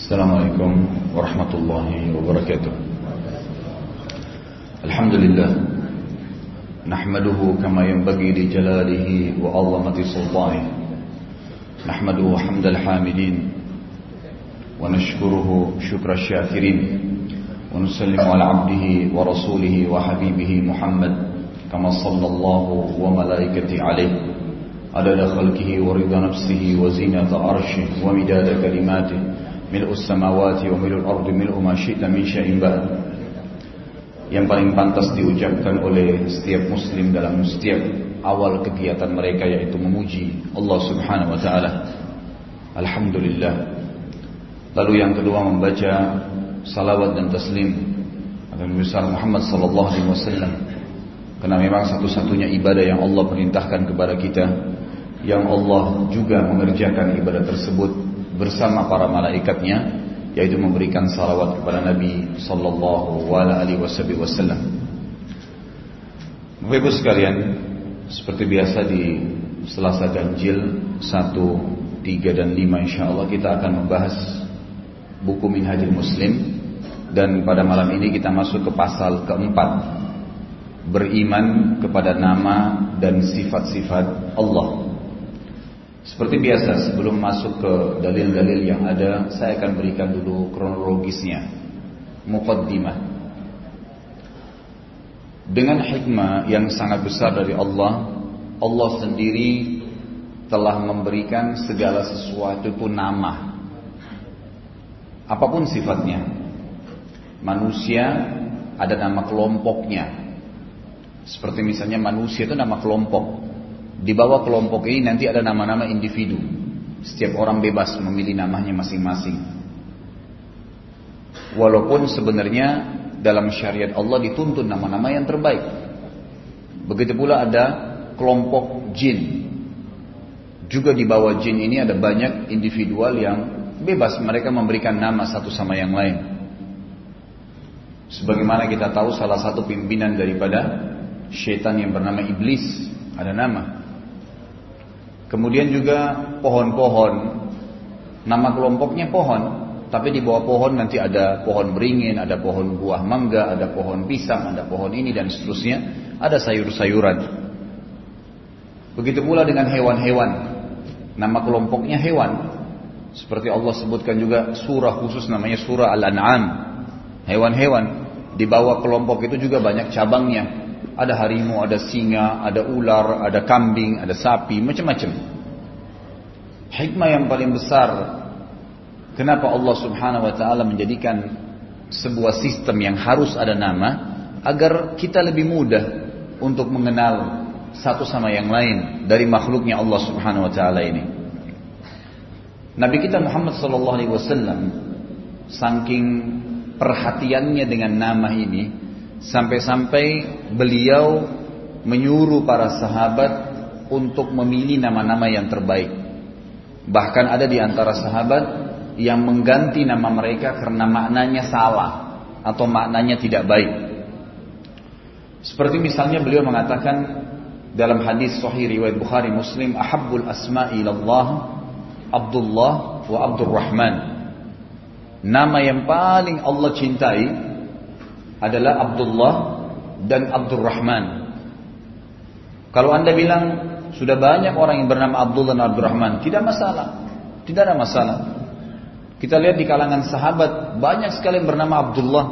السلام عليكم ورحمة الله وبركاته. الحمد لله. نحمده كما ينبغي لجلاله وعظمة سلطانه. نحمده حمد الحامدين. ونشكره شكر الشاكرين. ونسلم على عبده ورسوله وحبيبه محمد كما صلى الله وملائكته عليه. عدد خلقه ورضا نفسه وزينة عرشه ومداد كلماته. ملء السماوات وملء الأرض ملء ما شئت من شيء بعد yang paling pantas diucapkan oleh setiap muslim dalam setiap awal kegiatan mereka yaitu memuji Allah Subhanahu wa taala. Alhamdulillah. Lalu yang kedua membaca salawat dan taslim atas besar Muhammad sallallahu alaihi wasallam. Karena memang satu-satunya ibadah yang Allah perintahkan kepada kita yang Allah juga mengerjakan ibadah tersebut bersama para malaikatnya yaitu memberikan salawat kepada Nabi sallallahu alaihi wasallam. Bapak Ibu sekalian, seperti biasa di Selasa Ganjil 1, 3 dan 5 insyaallah kita akan membahas buku Minhajul Muslim dan pada malam ini kita masuk ke pasal keempat beriman kepada nama dan sifat-sifat Allah. Seperti biasa sebelum masuk ke dalil-dalil yang ada Saya akan berikan dulu kronologisnya. Muqaddimah. Dengan hikmah yang sangat besar dari Allah Allah sendiri telah memberikan segala sesuatu itu nama. Apa pun sifatnya. Manusia ada nama kelompoknya. Seperti misalnya manusia itu nama kelompok di bawah kelompok ini nanti ada nama-nama individu. Setiap orang bebas memilih namanya masing-masing. Walaupun sebenarnya dalam syariat Allah dituntun nama-nama yang terbaik. Begitu pula ada kelompok jin. Juga di bawah jin ini ada banyak individual yang bebas mereka memberikan nama satu sama yang lain. Sebagaimana kita tahu salah satu pimpinan daripada syaitan yang bernama iblis ada nama Kemudian juga pohon-pohon. Nama kelompoknya pohon. Tapi di bawah pohon nanti ada pohon beringin, ada pohon buah mangga, ada pohon pisang, ada pohon ini dan seterusnya. Ada sayur-sayuran. Begitu pula dengan hewan-hewan. Nama kelompoknya hewan. Seperti Allah sebutkan juga surah khusus namanya surah Al-An'am. Hewan-hewan. Di bawah kelompok itu juga banyak cabangnya. Ada harimau, ada singa, ada ular, ada kambing, ada sapi, macam-macam. Hikmah yang paling besar kenapa Allah Subhanahu wa taala menjadikan sebuah sistem yang harus ada nama agar kita lebih mudah untuk mengenal satu sama yang lain dari makhluknya Allah Subhanahu wa taala ini. Nabi kita Muhammad sallallahu alaihi wasallam saking perhatiannya dengan nama ini Sampai-sampai beliau menyuruh para sahabat untuk memilih nama-nama yang terbaik. Bahkan ada di antara sahabat yang mengganti nama mereka karena maknanya salah atau maknanya tidak baik. Seperti misalnya beliau mengatakan dalam hadis sahih riwayat Bukhari Muslim, "Ahabbul asma'i ilallah Abdullah wa Abdurrahman." Nama yang paling Allah cintai adalah Abdullah dan Abdurrahman. Kalau anda bilang sudah banyak orang yang bernama Abdullah dan Abdurrahman, tidak masalah. Tidak ada masalah. Kita lihat di kalangan sahabat banyak sekali yang bernama Abdullah.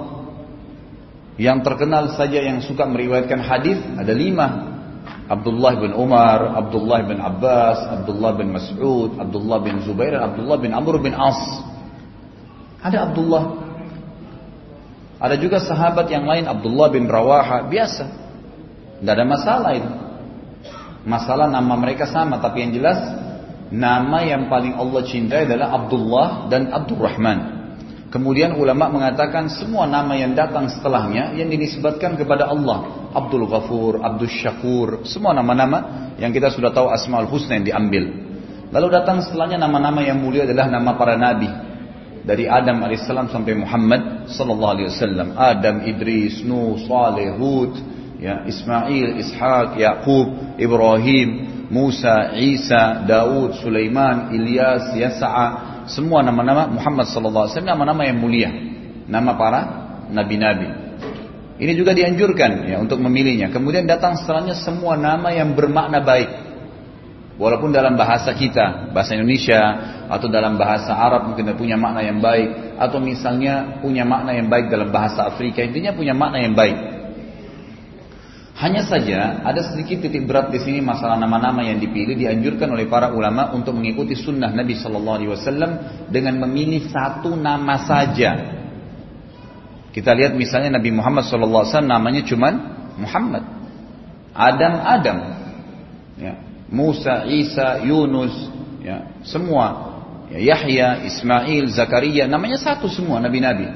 Yang terkenal saja yang suka meriwayatkan hadis ada lima. Abdullah bin Umar, Abdullah bin Abbas, Abdullah bin Mas'ud, Abdullah bin Zubair, Abdullah bin Amr bin As. Ada Abdullah ada juga sahabat yang lain Abdullah bin Rawaha biasa. Tidak ada masalah itu. Masalah nama mereka sama tapi yang jelas nama yang paling Allah cintai adalah Abdullah dan Abdurrahman. Kemudian ulama mengatakan semua nama yang datang setelahnya yang dinisbatkan kepada Allah. Abdul Ghafur, Abdul Syakur, semua nama-nama yang kita sudah tahu Asmaul Husna yang diambil. Lalu datang setelahnya nama-nama yang mulia adalah nama para nabi dari Adam alaihissalam sampai Muhammad sallallahu alaihi wasallam. Adam, Idris, Nuh, Saleh, Hud, ya, Ismail, Ishaq, Yaqub, Ibrahim, Musa, Isa, Daud, Sulaiman, Ilyas, Yas'a, semua nama-nama Muhammad sallallahu alaihi wasallam nama-nama yang mulia, nama para nabi-nabi. Ini juga dianjurkan ya untuk memilihnya. Kemudian datang setelahnya semua nama yang bermakna baik. Walaupun dalam bahasa kita, bahasa Indonesia atau dalam bahasa Arab mungkin punya makna yang baik atau misalnya punya makna yang baik dalam bahasa Afrika, intinya punya makna yang baik. Hanya saja ada sedikit titik berat di sini masalah nama-nama yang dipilih dianjurkan oleh para ulama untuk mengikuti sunnah Nabi Shallallahu Alaihi Wasallam dengan memilih satu nama saja. Kita lihat misalnya Nabi Muhammad Shallallahu Alaihi Wasallam namanya cuman Muhammad, Adam Adam, ya. Musa, Isa, Yunus, ya. semua, ya. Yahya, Ismail, Zakaria, namanya satu semua nabi-nabi.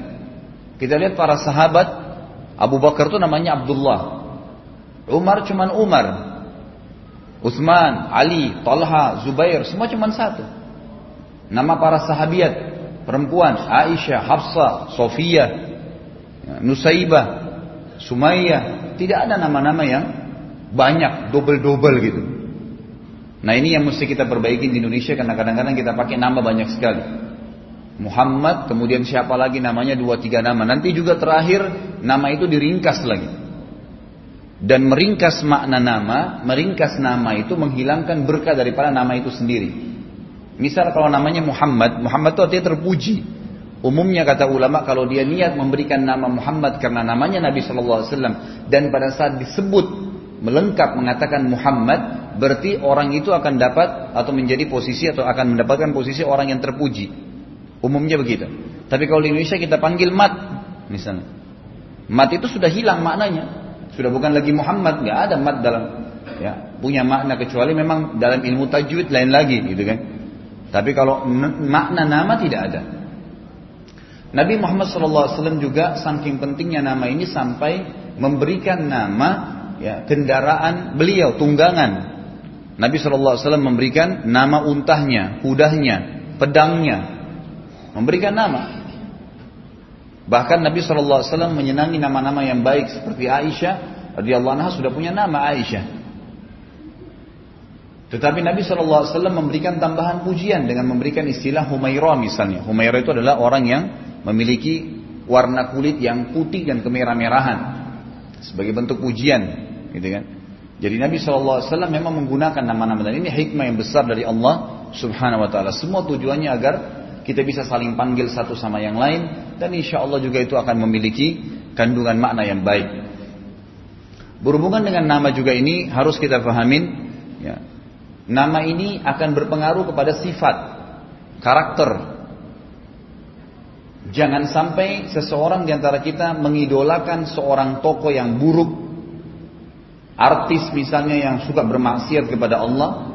Kita lihat para sahabat, Abu Bakar itu namanya Abdullah, Umar cuman Umar. Utsman, Ali, Talha, Zubair, semua cuman satu. Nama para sahabiat, perempuan, Aisyah, Hafsah, Sofia, Nusaibah, Sumayyah, tidak ada nama-nama yang banyak, double-double gitu. Nah ini yang mesti kita perbaiki di Indonesia karena kadang-kadang kita pakai nama banyak sekali. Muhammad, kemudian siapa lagi namanya dua tiga nama. Nanti juga terakhir nama itu diringkas lagi dan meringkas makna nama, meringkas nama itu menghilangkan berkah daripada nama itu sendiri. Misal kalau namanya Muhammad, Muhammad itu artinya terpuji. Umumnya kata ulama kalau dia niat memberikan nama Muhammad karena namanya Nabi Shallallahu Alaihi Wasallam dan pada saat disebut melengkap mengatakan Muhammad berarti orang itu akan dapat atau menjadi posisi atau akan mendapatkan posisi orang yang terpuji. Umumnya begitu. Tapi kalau di Indonesia kita panggil mat misalnya. Mat itu sudah hilang maknanya. Sudah bukan lagi Muhammad, nggak ada mat dalam ya punya makna kecuali memang dalam ilmu tajwid lain lagi gitu kan. Tapi kalau makna nama tidak ada. Nabi Muhammad SAW juga saking pentingnya nama ini sampai memberikan nama ya, kendaraan beliau tunggangan. Nabi SAW memberikan nama untahnya, kudahnya, pedangnya, memberikan nama. Bahkan Nabi SAW menyenangi nama-nama yang baik seperti Aisyah radhiyallahu anha sudah punya nama Aisyah. Tetapi Nabi SAW memberikan tambahan pujian dengan memberikan istilah Humaira misalnya. Humaira itu adalah orang yang memiliki warna kulit yang putih dan kemerah-merahan sebagai bentuk pujian, gitu kan? Jadi Nabi SAW memang menggunakan nama-nama dan ini hikmah yang besar dari Allah Subhanahu Wa Taala. Semua tujuannya agar kita bisa saling panggil satu sama yang lain dan insya Allah juga itu akan memiliki kandungan makna yang baik. Berhubungan dengan nama juga ini harus kita fahamin ya, nama ini akan berpengaruh kepada sifat, karakter. Jangan sampai seseorang di antara kita mengidolakan seorang tokoh yang buruk, artis misalnya yang suka bermaksiat kepada Allah,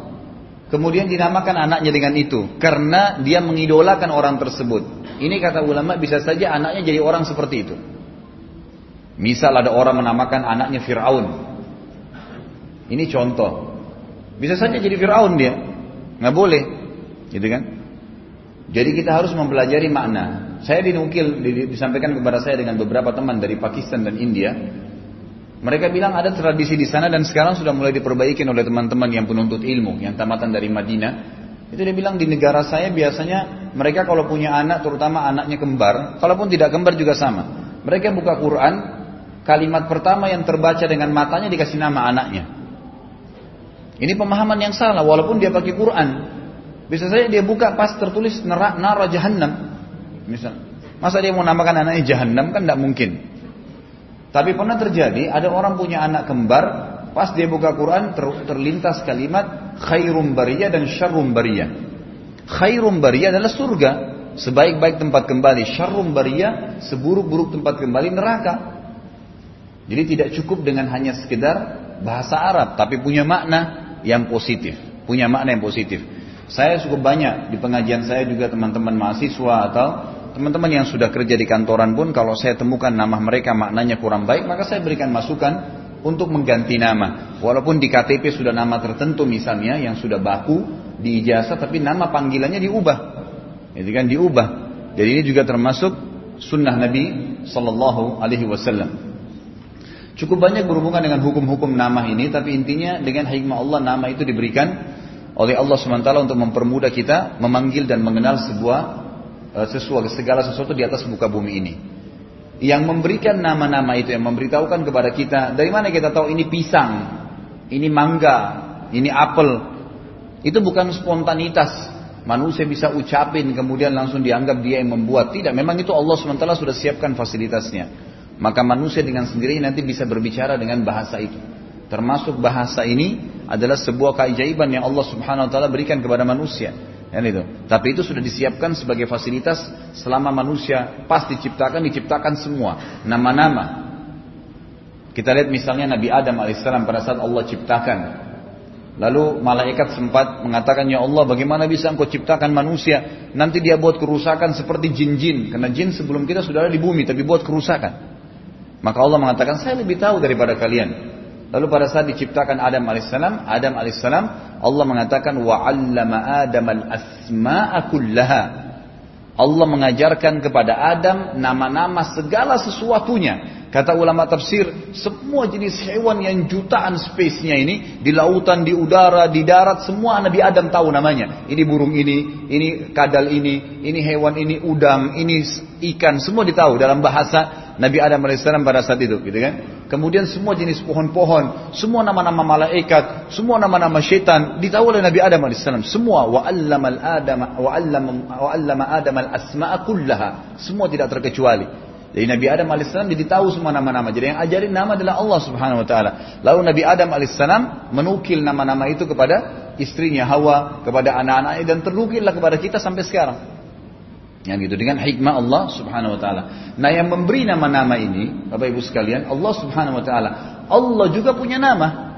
Kemudian dinamakan anaknya dengan itu karena dia mengidolakan orang tersebut. Ini kata ulama bisa saja anaknya jadi orang seperti itu. Misal ada orang menamakan anaknya Fir'aun. Ini contoh. Bisa saja jadi Fir'aun dia. Nggak boleh. Gitu kan? Jadi kita harus mempelajari makna. Saya dinukil, disampaikan kepada saya dengan beberapa teman dari Pakistan dan India. Mereka bilang ada tradisi di sana dan sekarang sudah mulai diperbaiki oleh teman-teman yang penuntut ilmu, yang tamatan dari Madinah. Itu dia bilang di negara saya biasanya mereka kalau punya anak, terutama anaknya kembar, kalaupun tidak kembar juga sama. Mereka buka Quran, kalimat pertama yang terbaca dengan matanya dikasih nama anaknya. Ini pemahaman yang salah, walaupun dia pakai Quran. Bisa saja dia buka pas tertulis neraka nara jahannam. Misal, masa dia mau namakan anaknya jahannam kan tidak mungkin. Tapi pernah terjadi ada orang punya anak kembar, pas dia buka Quran ter, terlintas kalimat khairum bariyah dan syarrum bariyah. Khairum bariyah adalah surga, sebaik-baik tempat kembali. Syarrum bariyah seburuk-buruk tempat kembali neraka. Jadi tidak cukup dengan hanya sekedar bahasa Arab, tapi punya makna yang positif, punya makna yang positif. Saya cukup banyak di pengajian saya juga teman-teman mahasiswa atau Teman-teman yang sudah kerja di kantoran pun kalau saya temukan nama mereka maknanya kurang baik, maka saya berikan masukan untuk mengganti nama. Walaupun di KTP sudah nama tertentu misalnya yang sudah baku di ijazah tapi nama panggilannya diubah. Jadi kan diubah. Jadi ini juga termasuk sunnah Nabi Sallallahu Alaihi Wasallam. Cukup banyak berhubungan dengan hukum-hukum nama ini, tapi intinya dengan hikmah Allah nama itu diberikan oleh Allah SWT untuk mempermudah kita memanggil dan mengenal sebuah sesuatu segala sesuatu di atas muka bumi ini. Yang memberikan nama-nama itu yang memberitahukan kepada kita dari mana kita tahu ini pisang, ini mangga, ini apel. Itu bukan spontanitas. Manusia bisa ucapin kemudian langsung dianggap dia yang membuat. Tidak, memang itu Allah SWT sudah siapkan fasilitasnya. Maka manusia dengan sendirinya nanti bisa berbicara dengan bahasa itu. Termasuk bahasa ini adalah sebuah keajaiban yang Allah Subhanahu wa taala berikan kepada manusia. Ya, itu. Tapi itu sudah disiapkan sebagai fasilitas selama manusia pas diciptakan diciptakan semua nama-nama. Kita lihat misalnya Nabi Adam alaihissalam pada saat Allah ciptakan. Lalu malaikat sempat mengatakan ya Allah bagaimana bisa engkau ciptakan manusia nanti dia buat kerusakan seperti jin-jin karena jin sebelum kita sudah ada di bumi tapi buat kerusakan. Maka Allah mengatakan saya lebih tahu daripada kalian. Lalu pada saat diciptakan Adam alaihissalam, Adam alaihissalam, Allah mengatakan wa 'allama Adam al-asma'a kullaha. Allah mengajarkan kepada Adam nama-nama segala sesuatunya. Kata ulama tafsir, semua jenis hewan yang jutaan spesiesnya ini di lautan, di udara, di darat, semua Nabi Adam tahu namanya. Ini burung ini, ini kadal ini, ini hewan ini udang, ini ikan, semua ditahu dalam bahasa Nabi Adam alaihissalam pada saat itu, gitu kan? Kemudian semua jenis pohon-pohon, semua nama-nama malaikat, semua nama-nama syaitan ditahu oleh Nabi Adam alaihissalam. Semua wa allamal Adam wa allama wa allama Adam al asma'a kullaha. Semua tidak terkecuali. Jadi Nabi Adam alaihissalam jadi tahu semua nama-nama. Jadi yang ajarin nama adalah Allah subhanahu wa taala. Lalu Nabi Adam alaihissalam menukil nama-nama itu kepada istrinya Hawa, kepada anak-anaknya dan terukillah kepada kita sampai sekarang. Yang gitu dengan hikmah Allah subhanahu wa taala. Nah yang memberi nama-nama ini, Bapak Ibu sekalian, Allah subhanahu wa taala. Allah juga punya nama.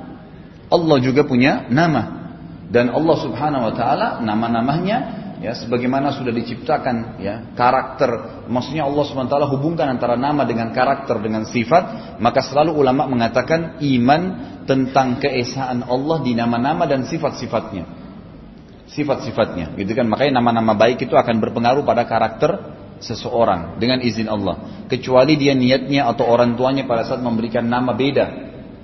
Allah juga punya nama. Dan Allah subhanahu wa taala nama-namanya ya sebagaimana sudah diciptakan ya karakter maksudnya Allah swt hubungkan antara nama dengan karakter dengan sifat maka selalu ulama mengatakan iman tentang keesaan Allah di nama-nama dan sifat-sifatnya sifat-sifatnya. Gitu kan? Makanya nama-nama baik itu akan berpengaruh pada karakter seseorang dengan izin Allah. Kecuali dia niatnya atau orang tuanya pada saat memberikan nama beda.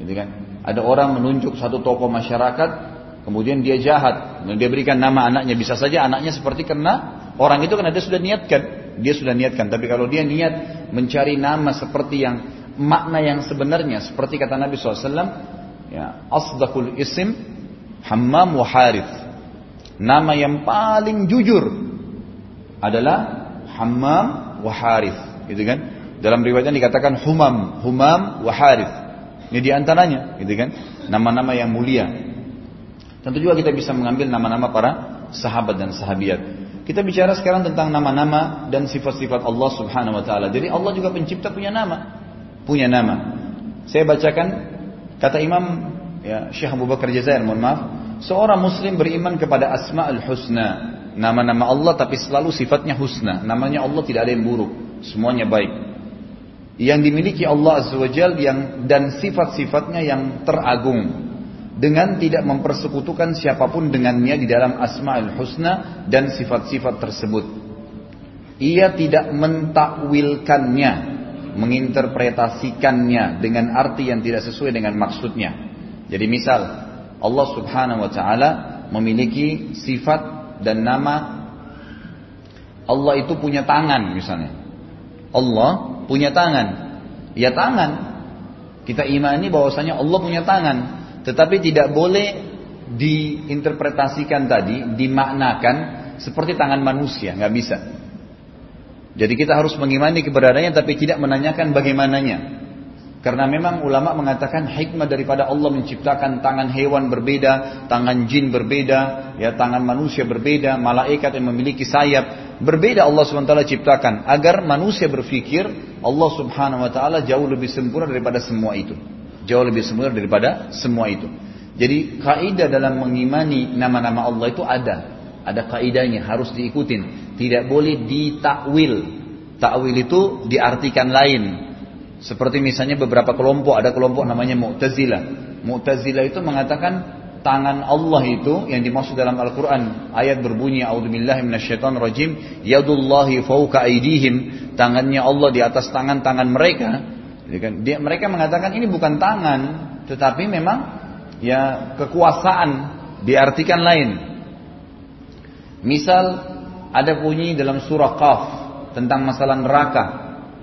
Gitu kan? Ada orang menunjuk satu tokoh masyarakat Kemudian dia jahat, dia berikan nama anaknya. Bisa saja anaknya seperti karena orang itu karena dia sudah niatkan, dia sudah niatkan. Tapi kalau dia niat mencari nama seperti yang makna yang sebenarnya, seperti kata Nabi SAW, ya, asdaqul isim Hammam wa. Nama yang paling jujur adalah Hammam wa Harith, gitu kan? Dalam riwayatnya dikatakan Humam, Humam wa Harith. Ini di antaranya, gitu kan? Nama-nama yang mulia. Tentu juga kita bisa mengambil nama-nama para sahabat dan sahabiat. Kita bicara sekarang tentang nama-nama dan sifat-sifat Allah Subhanahu wa taala. Jadi Allah juga pencipta punya nama. Punya nama. Saya bacakan kata Imam ya, Syekh Abu Bakar Jazair, mohon maaf, seorang muslim beriman kepada Asmaul Husna, nama-nama Allah tapi selalu sifatnya husna. Namanya Allah tidak ada yang buruk, semuanya baik. Yang dimiliki Allah Azza wa Jal yang dan sifat-sifatnya yang teragung dengan tidak mempersekutukan siapa pun dengannya di dalam asma'ul husna dan sifat-sifat tersebut. Ia tidak mentakwilkannya, menginterpretasikannya dengan arti yang tidak sesuai dengan maksudnya. Jadi misal Allah Subhanahu wa taala memiliki sifat dan nama Allah itu punya tangan misalnya. Allah punya tangan. Ya tangan. Kita imani bahwasanya Allah punya tangan. Tetapi tidak boleh diinterpretasikan tadi, dimaknakan seperti tangan manusia, nggak bisa. Jadi kita harus mengimani keberadaannya tapi tidak menanyakan bagaimananya. Karena memang ulama mengatakan hikmah daripada Allah menciptakan tangan hewan berbeda, tangan jin berbeda, ya tangan manusia berbeda, malaikat yang memiliki sayap berbeda Allah SWT ciptakan agar manusia berpikir Allah Subhanahu wa taala jauh lebih sempurna daripada semua itu. Jauh lebih sempurna daripada semua itu. Jadi kaidah dalam mengimani nama-nama Allah itu ada. Ada kaidahnya harus diikutin. Tidak boleh ditakwil. Takwil itu diartikan lain. Seperti misalnya beberapa kelompok, ada kelompok namanya Mu'tazilah. Mu'tazilah itu mengatakan tangan Allah itu yang dimaksud dalam Al-Quran. Ayat berbunyi, A'udzubillahi rajim, Yadullahi fauka aidihim. Tangannya Allah di atas tangan-tangan mereka. Kan, dia, mereka mengatakan ini bukan tangan, tetapi memang ya kekuasaan Diartikan lain. Misal ada bunyi dalam surah Qaf tentang masalah neraka.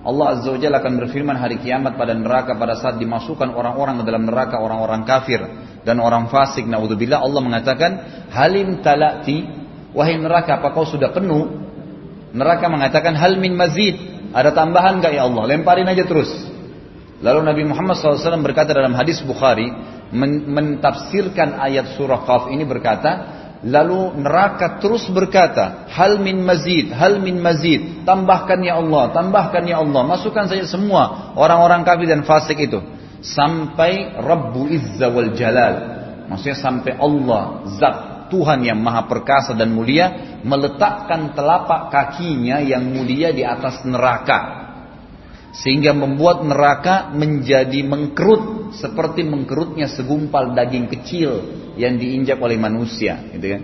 Allah Azza wa Jalla akan berfirman hari kiamat pada neraka pada saat dimasukkan orang-orang ke dalam neraka orang-orang kafir dan orang fasik. Naudzubillah Allah mengatakan halim talati wahai neraka apa kau sudah penuh? Neraka mengatakan hal min mazid. Ada tambahan gak ya Allah? Lemparin aja terus. Lalu Nabi Muhammad SAW berkata dalam hadis Bukhari mentafsirkan ayat surah Qaf ini berkata Lalu neraka terus berkata, hal min mazid, hal min mazid, tambahkan ya Allah, tambahkan ya Allah, masukkan saja semua orang-orang kafir dan fasik itu. Sampai Rabbu Izza wal Jalal. Maksudnya sampai Allah, zat Tuhan yang maha perkasa dan mulia, meletakkan telapak kakinya yang mulia di atas neraka. Sehingga membuat neraka menjadi mengkerut seperti mengkerutnya segumpal daging kecil yang diinjak oleh manusia, gitu kan?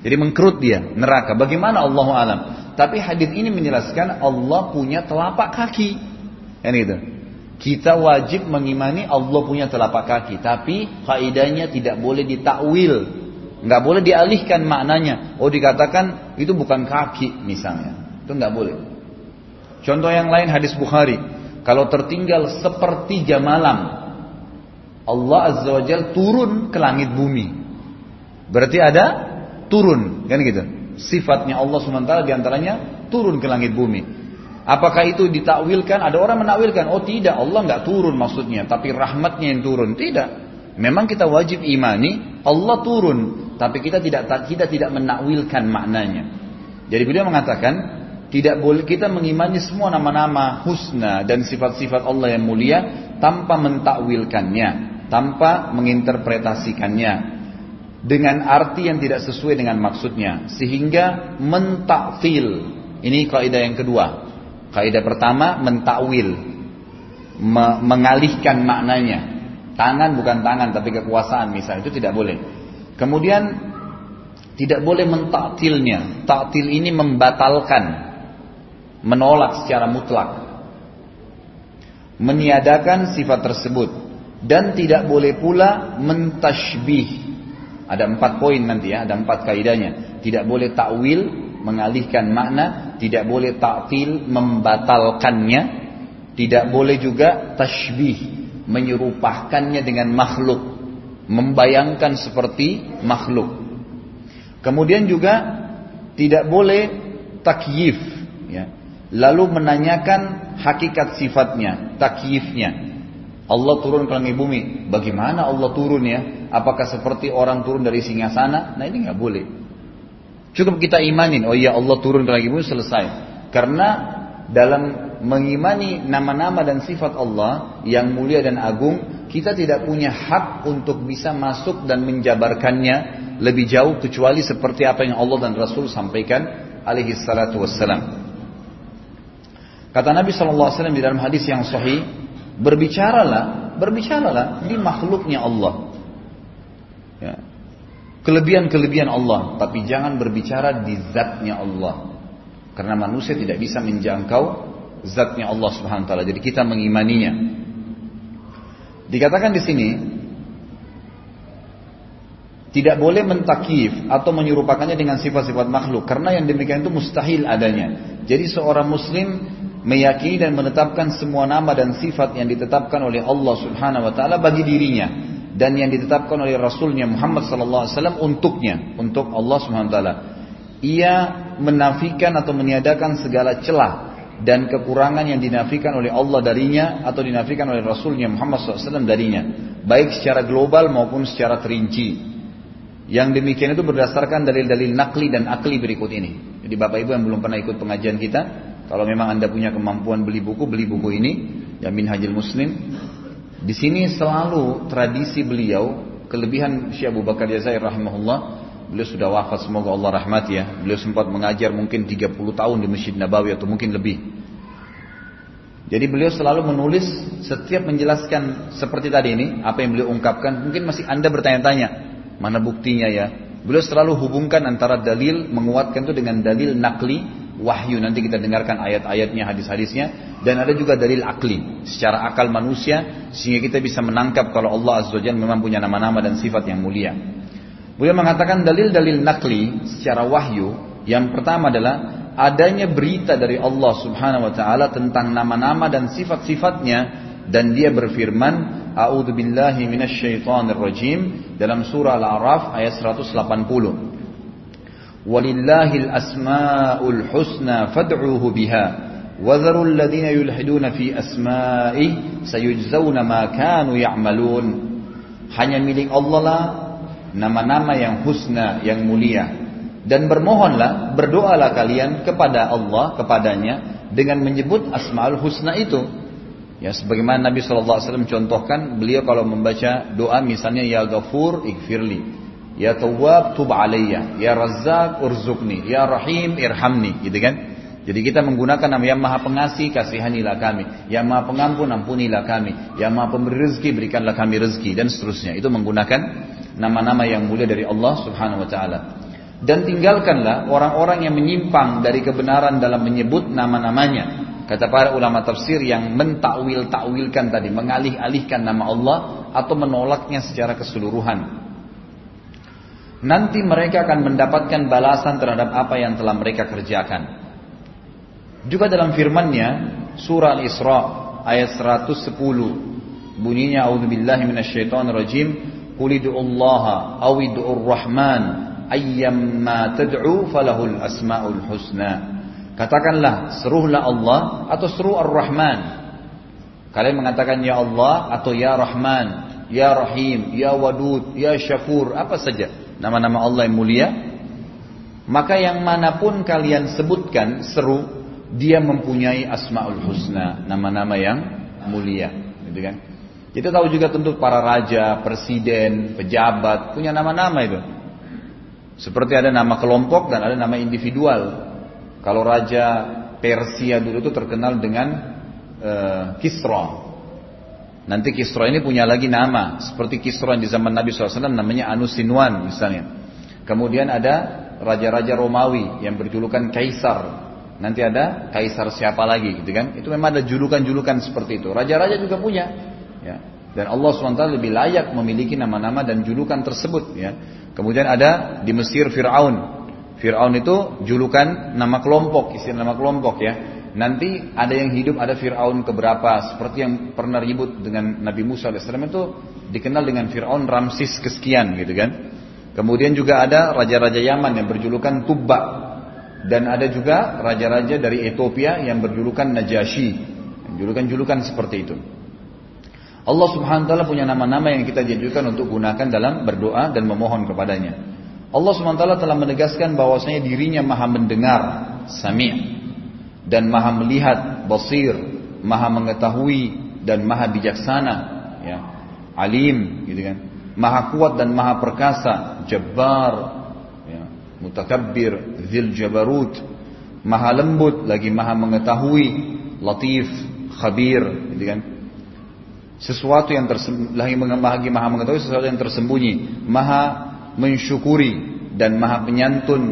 Jadi mengkerut dia neraka. Bagaimana Allah alam? Tapi hadis ini menjelaskan Allah punya telapak kaki, kan gitu. Kita wajib mengimani Allah punya telapak kaki, tapi kaidahnya tidak boleh ditakwil, nggak boleh dialihkan maknanya. Oh dikatakan itu bukan kaki misalnya, itu nggak boleh. Contoh yang lain hadis Bukhari, kalau tertinggal sepertiga malam Allah Azza wa Jal turun ke langit bumi. Berarti ada turun, kan gitu. Sifatnya Allah SWT di antaranya turun ke langit bumi. Apakah itu ditakwilkan? Ada orang menakwilkan, oh tidak, Allah nggak turun maksudnya, tapi rahmatnya yang turun. Tidak. Memang kita wajib imani Allah turun, tapi kita tidak kita tidak menakwilkan maknanya. Jadi beliau mengatakan, tidak boleh kita mengimani semua nama-nama husna dan sifat-sifat Allah yang mulia tanpa mentakwilkannya tanpa menginterpretasikannya dengan arti yang tidak sesuai dengan maksudnya sehingga mentakfil ini kaidah yang kedua. Kaidah pertama mentakwil. Me mengalihkan maknanya. Tangan bukan tangan tapi kekuasaan misalnya itu tidak boleh. Kemudian tidak boleh mentaktilnya taktil ini membatalkan menolak secara mutlak meniadakan sifat tersebut dan tidak boleh pula mentashbih. Ada empat poin nanti ya, ada empat kaidahnya. Tidak boleh takwil, mengalihkan makna, tidak boleh ta'til, membatalkannya, tidak boleh juga tashbih, menyerupakannya dengan makhluk, membayangkan seperti makhluk. Kemudian juga tidak boleh takyif, ya. Lalu menanyakan hakikat sifatnya, takyifnya. Allah turun ke langit bumi. Bagaimana Allah turun ya? Apakah seperti orang turun dari singasana? Nah ini nggak boleh. Cukup kita imanin, oh iya Allah turun ke langit bumi selesai. Karena dalam mengimani nama-nama dan sifat Allah yang mulia dan agung, kita tidak punya hak untuk bisa masuk dan menjabarkannya lebih jauh kecuali seperti apa yang Allah dan Rasul sampaikan alaihi salatu wassalam. Kata Nabi SAW di dalam hadis yang sahih, Berbicaralah, berbicaralah di makhluknya Allah. Ya. Kelebihan-kelebihan Allah, tapi jangan berbicara di zatnya Allah. Karena manusia tidak bisa menjangkau zatnya Allah Subhanahu taala. Jadi kita mengimaninya. Dikatakan di sini tidak boleh mentakif atau menyerupakannya dengan sifat-sifat makhluk karena yang demikian itu mustahil adanya. Jadi seorang muslim meyakini dan menetapkan semua nama dan sifat yang ditetapkan oleh Allah Subhanahu wa taala bagi dirinya dan yang ditetapkan oleh Rasulnya Muhammad sallallahu alaihi wasallam untuknya, untuk Allah Subhanahu wa taala. Ia menafikan atau meniadakan segala celah dan kekurangan yang dinafikan oleh Allah darinya atau dinafikan oleh Rasulnya Muhammad SAW darinya, baik secara global maupun secara terinci. Yang demikian itu berdasarkan dalil-dalil nakli dan akli berikut ini. Jadi Bapak Ibu yang belum pernah ikut pengajian kita, kalau memang Anda punya kemampuan beli buku, beli buku ini, ya Minhajul Muslim. Di sini selalu tradisi beliau, kelebihan Syekh Abu Bakar Jazair rahimahullah, beliau sudah wafat semoga Allah rahmati ya. Beliau sempat mengajar mungkin 30 tahun di Masjid Nabawi atau mungkin lebih. Jadi beliau selalu menulis setiap menjelaskan seperti tadi ini, apa yang beliau ungkapkan, mungkin masih Anda bertanya-tanya, mana buktinya ya? Beliau selalu hubungkan antara dalil menguatkan itu dengan dalil nakli wahyu. Nanti kita dengarkan ayat-ayatnya hadis-hadisnya. Dan ada juga dalil akli secara akal manusia sehingga kita bisa menangkap kalau Allah azza wajalla memang punya nama-nama dan sifat yang mulia. Beliau mengatakan dalil-dalil nakli secara wahyu yang pertama adalah adanya berita dari Allah Subhanahu wa taala tentang nama-nama dan sifat-sifatnya dan dia berfirman A'udzu billahi rajim dalam surah Al-A'raf ayat 180. ولله الأسماء الحسنى فادعوه بها وذروا الذين يلحدون في أسمائه سيجزون ما كانوا يعملون hanya milik Allah lah nama-nama yang husna yang mulia. Dan bermohonlah berdoalah kalian kepada Allah kepadanya dengan menyebut asmaul husna itu. Ya sebagaimana Nabi SAW contohkan beliau kalau membaca doa misalnya ya ghafur ikfirli Ya Tawwab, tub alayya. Ya Razzaq, urzukni. Ya Rahim, irhamni. Gitu kan? Jadi kita menggunakan nama yang maha pengasih, kasihanilah kami. Yang maha pengampun, ampunilah kami. Yang maha pemberi rezeki, berikanlah kami rezeki. Dan seterusnya. Itu menggunakan nama-nama yang mulia dari Allah subhanahu wa ta'ala. Dan tinggalkanlah orang-orang yang menyimpang dari kebenaran dalam menyebut nama-namanya. Kata para ulama tafsir yang mentakwil-takwilkan tadi, mengalih-alihkan nama Allah atau menolaknya secara keseluruhan. Nanti mereka akan mendapatkan balasan terhadap apa yang telah mereka kerjakan. Juga dalam firman-Nya surah Al-Isra ayat 110 bunyinya a'udzubillahi minasyaitonir rajim Qul Allah aw id'ur rahman ayyamma tad'u falahul asmaul husna. Katakanlah seruhlah Allah atau seru Ar-Rahman. Kalian mengatakan ya Allah atau ya Rahman, ya Rahim, ya Wadud, ya Syakur, apa saja nama-nama Allah yang mulia. Maka yang mana pun kalian sebutkan seru, dia mempunyai asmaul husna, nama-nama yang mulia, gitu kan? Kita tahu juga tentu para raja, presiden, pejabat punya nama-nama itu. Seperti ada nama kelompok dan ada nama individual. Kalau raja Persia dulu itu terkenal dengan uh, Kisra. Nanti Kisra ini punya lagi nama. Seperti Kisra di zaman Nabi SAW namanya Anusinwan misalnya. Kemudian ada raja-raja Romawi yang berjulukan Kaisar. Nanti ada Kaisar siapa lagi gitu kan. Itu memang ada julukan-julukan seperti itu. Raja-raja juga punya. Ya. Dan Allah SWT lebih layak memiliki nama-nama dan julukan tersebut. Ya. Kemudian ada di Mesir Fir'aun. Fir'aun itu julukan nama kelompok, istilah nama kelompok ya. Nanti ada yang hidup, ada Fir'aun keberapa. Seperti yang pernah ribut dengan Nabi Musa AS itu dikenal dengan Fir'aun Ramsis kesekian gitu kan. Kemudian juga ada raja-raja Yaman yang berjulukan Tubba. Dan ada juga raja-raja dari Ethiopia yang berjulukan Najasyi. Julukan-julukan seperti itu. Allah subhanahu wa ta'ala punya nama-nama yang kita janjikan untuk gunakan dalam berdoa dan memohon kepadanya. Allah subhanahu wa ta'ala telah menegaskan bahwasanya dirinya maha mendengar, sami' dan maha melihat, basir, maha mengetahui dan maha bijaksana, ya. Alim, gitu kan. Maha kuat dan maha perkasa, jabbar, ya. mutakabbir, zil jabarut, maha lembut lagi maha mengetahui, latif, khabir, gitu kan sesuatu yang tersembunyi lagi maha mengetahui sesuatu yang tersembunyi maha mensyukuri dan maha penyantun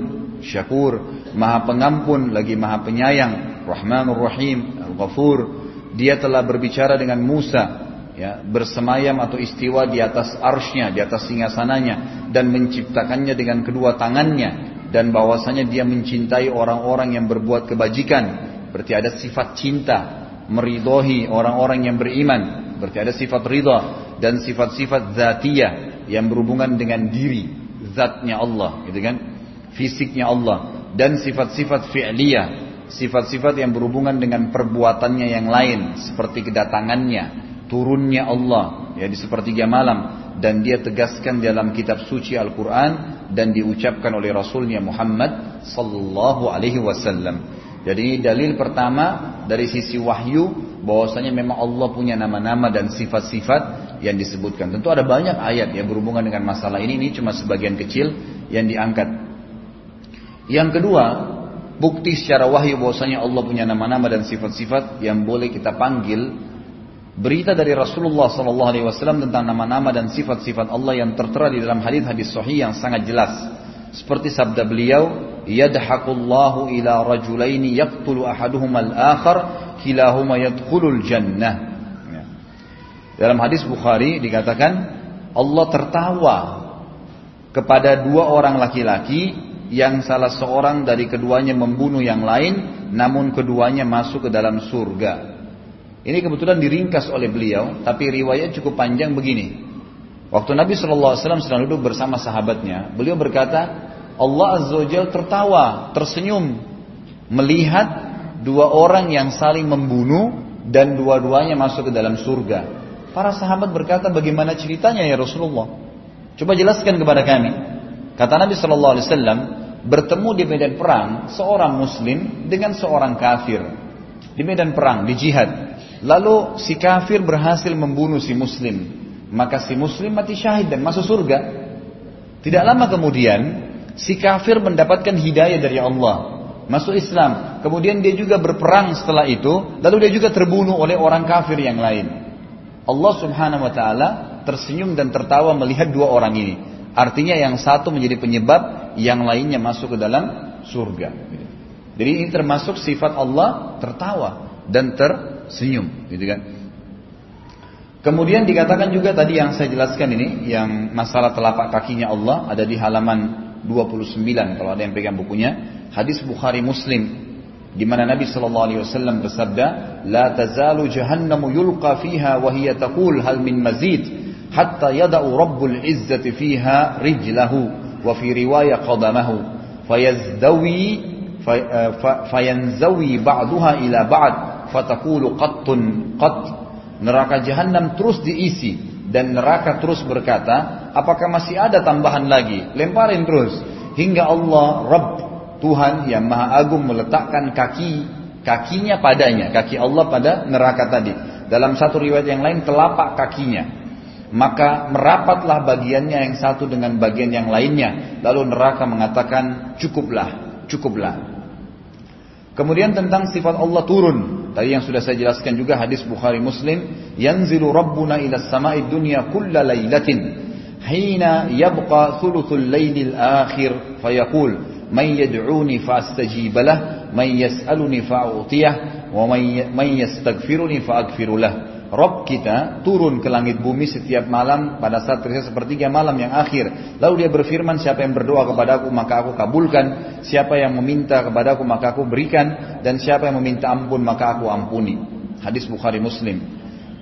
syakur maha pengampun lagi maha penyayang rahmanur rahim al-ghafur. Dia telah berbicara dengan Musa ya bersemayam atau istiwa di atas arsnya di atas singgasananya dan menciptakannya dengan kedua tangannya dan bahwasanya dia mencintai orang-orang yang berbuat kebajikan. Berarti ada sifat cinta meridohi orang-orang yang beriman. Berarti ada sifat ridha dan sifat-sifat zatiyah yang berhubungan dengan diri, zatnya Allah, gitu kan? Fisiknya Allah dan sifat-sifat fi'liyah, sifat-sifat yang berhubungan dengan perbuatannya yang lain seperti kedatangannya, turunnya Allah ya di sepertiga malam dan dia tegaskan dalam kitab suci Al-Qur'an dan diucapkan oleh Rasulnya Muhammad sallallahu alaihi wasallam. Jadi dalil pertama dari sisi wahyu bahwasanya memang Allah punya nama-nama dan sifat-sifat yang disebutkan. Tentu ada banyak ayat yang berhubungan dengan masalah ini. Ini cuma sebagian kecil yang diangkat. Yang kedua, bukti secara wahyu bahwasanya Allah punya nama-nama dan sifat-sifat yang boleh kita panggil. Berita dari Rasulullah SAW tentang nama-nama dan sifat-sifat Allah yang tertera di dalam hadis-hadis sahih yang sangat jelas. Seperti sabda beliau, yadhakullahu ila rajulaini yaqtulu ahaduhum al-akhar kilahuma yadkhulul jannah. Ya. Dalam hadis Bukhari dikatakan Allah tertawa kepada dua orang laki-laki yang salah seorang dari keduanya membunuh yang lain namun keduanya masuk ke dalam surga. Ini kebetulan diringkas oleh beliau, tapi riwayat cukup panjang begini. Waktu Nabi SAW sedang duduk bersama sahabatnya, beliau berkata, Allah Azza wa tertawa, tersenyum, melihat dua orang yang saling membunuh dan dua-duanya masuk ke dalam surga. Para sahabat berkata, bagaimana ceritanya ya Rasulullah? Coba jelaskan kepada kami. Kata Nabi Shallallahu Alaihi Wasallam, bertemu di medan perang seorang Muslim dengan seorang kafir di medan perang di jihad. Lalu si kafir berhasil membunuh si muslim. Maka si muslim mati syahid dan masuk surga. Tidak lama kemudian, si kafir mendapatkan hidayah dari Allah. Masuk Islam. Kemudian dia juga berperang setelah itu. Lalu dia juga terbunuh oleh orang kafir yang lain. Allah subhanahu wa ta'ala tersenyum dan tertawa melihat dua orang ini. Artinya yang satu menjadi penyebab, yang lainnya masuk ke dalam surga. Jadi ini termasuk sifat Allah tertawa dan ter senyum, gitu kan? Kemudian dikatakan juga tadi yang saya jelaskan ini, yang masalah telapak kakinya Allah ada di halaman 29 kalau ada yang pegang bukunya, hadis Bukhari Muslim di mana Nabi sallallahu alaihi wasallam bersabda, "La tazalu jahannamu yulqa fiha wa hiya taqul hal min mazid hatta yada'u izzati fiha rijlahu wa fi riwayah qadamahu. Fayazdawi eh, fayanzawi ba'daha ila ba'd fatakulu qattun qat neraka jahanam terus diisi dan neraka terus berkata apakah masih ada tambahan lagi? Lemparin terus. Hingga Allah Rabb Tuhan yang Maha Agung meletakkan kaki kakinya padanya kaki Allah pada neraka tadi. Dalam satu riwayat yang lain telapak kakinya maka merapatlah bagiannya yang satu dengan bagian yang lainnya lalu neraka mengatakan cukuplah cukuplah Kemudian tentang sifat Allah turun. Tadi yang sudah saya jelaskan juga hadis Bukhari Muslim. Yanzilu Rabbuna ila samai dunya kulla laylatin. Hina yabqa thuluthul laylil akhir. Fayaqul. Man yad'uni fa'astajibalah. Man yas'aluni fa'utiyah. Wa man yastaghfiruni fa'agfirulah. Rob kita turun ke langit bumi setiap malam pada saat tersisa sepertiga malam yang akhir. Lalu dia berfirman, siapa yang berdoa kepadaku maka aku kabulkan. Siapa yang meminta kepadaku maka aku berikan. Dan siapa yang meminta ampun maka aku ampuni. Hadis Bukhari Muslim.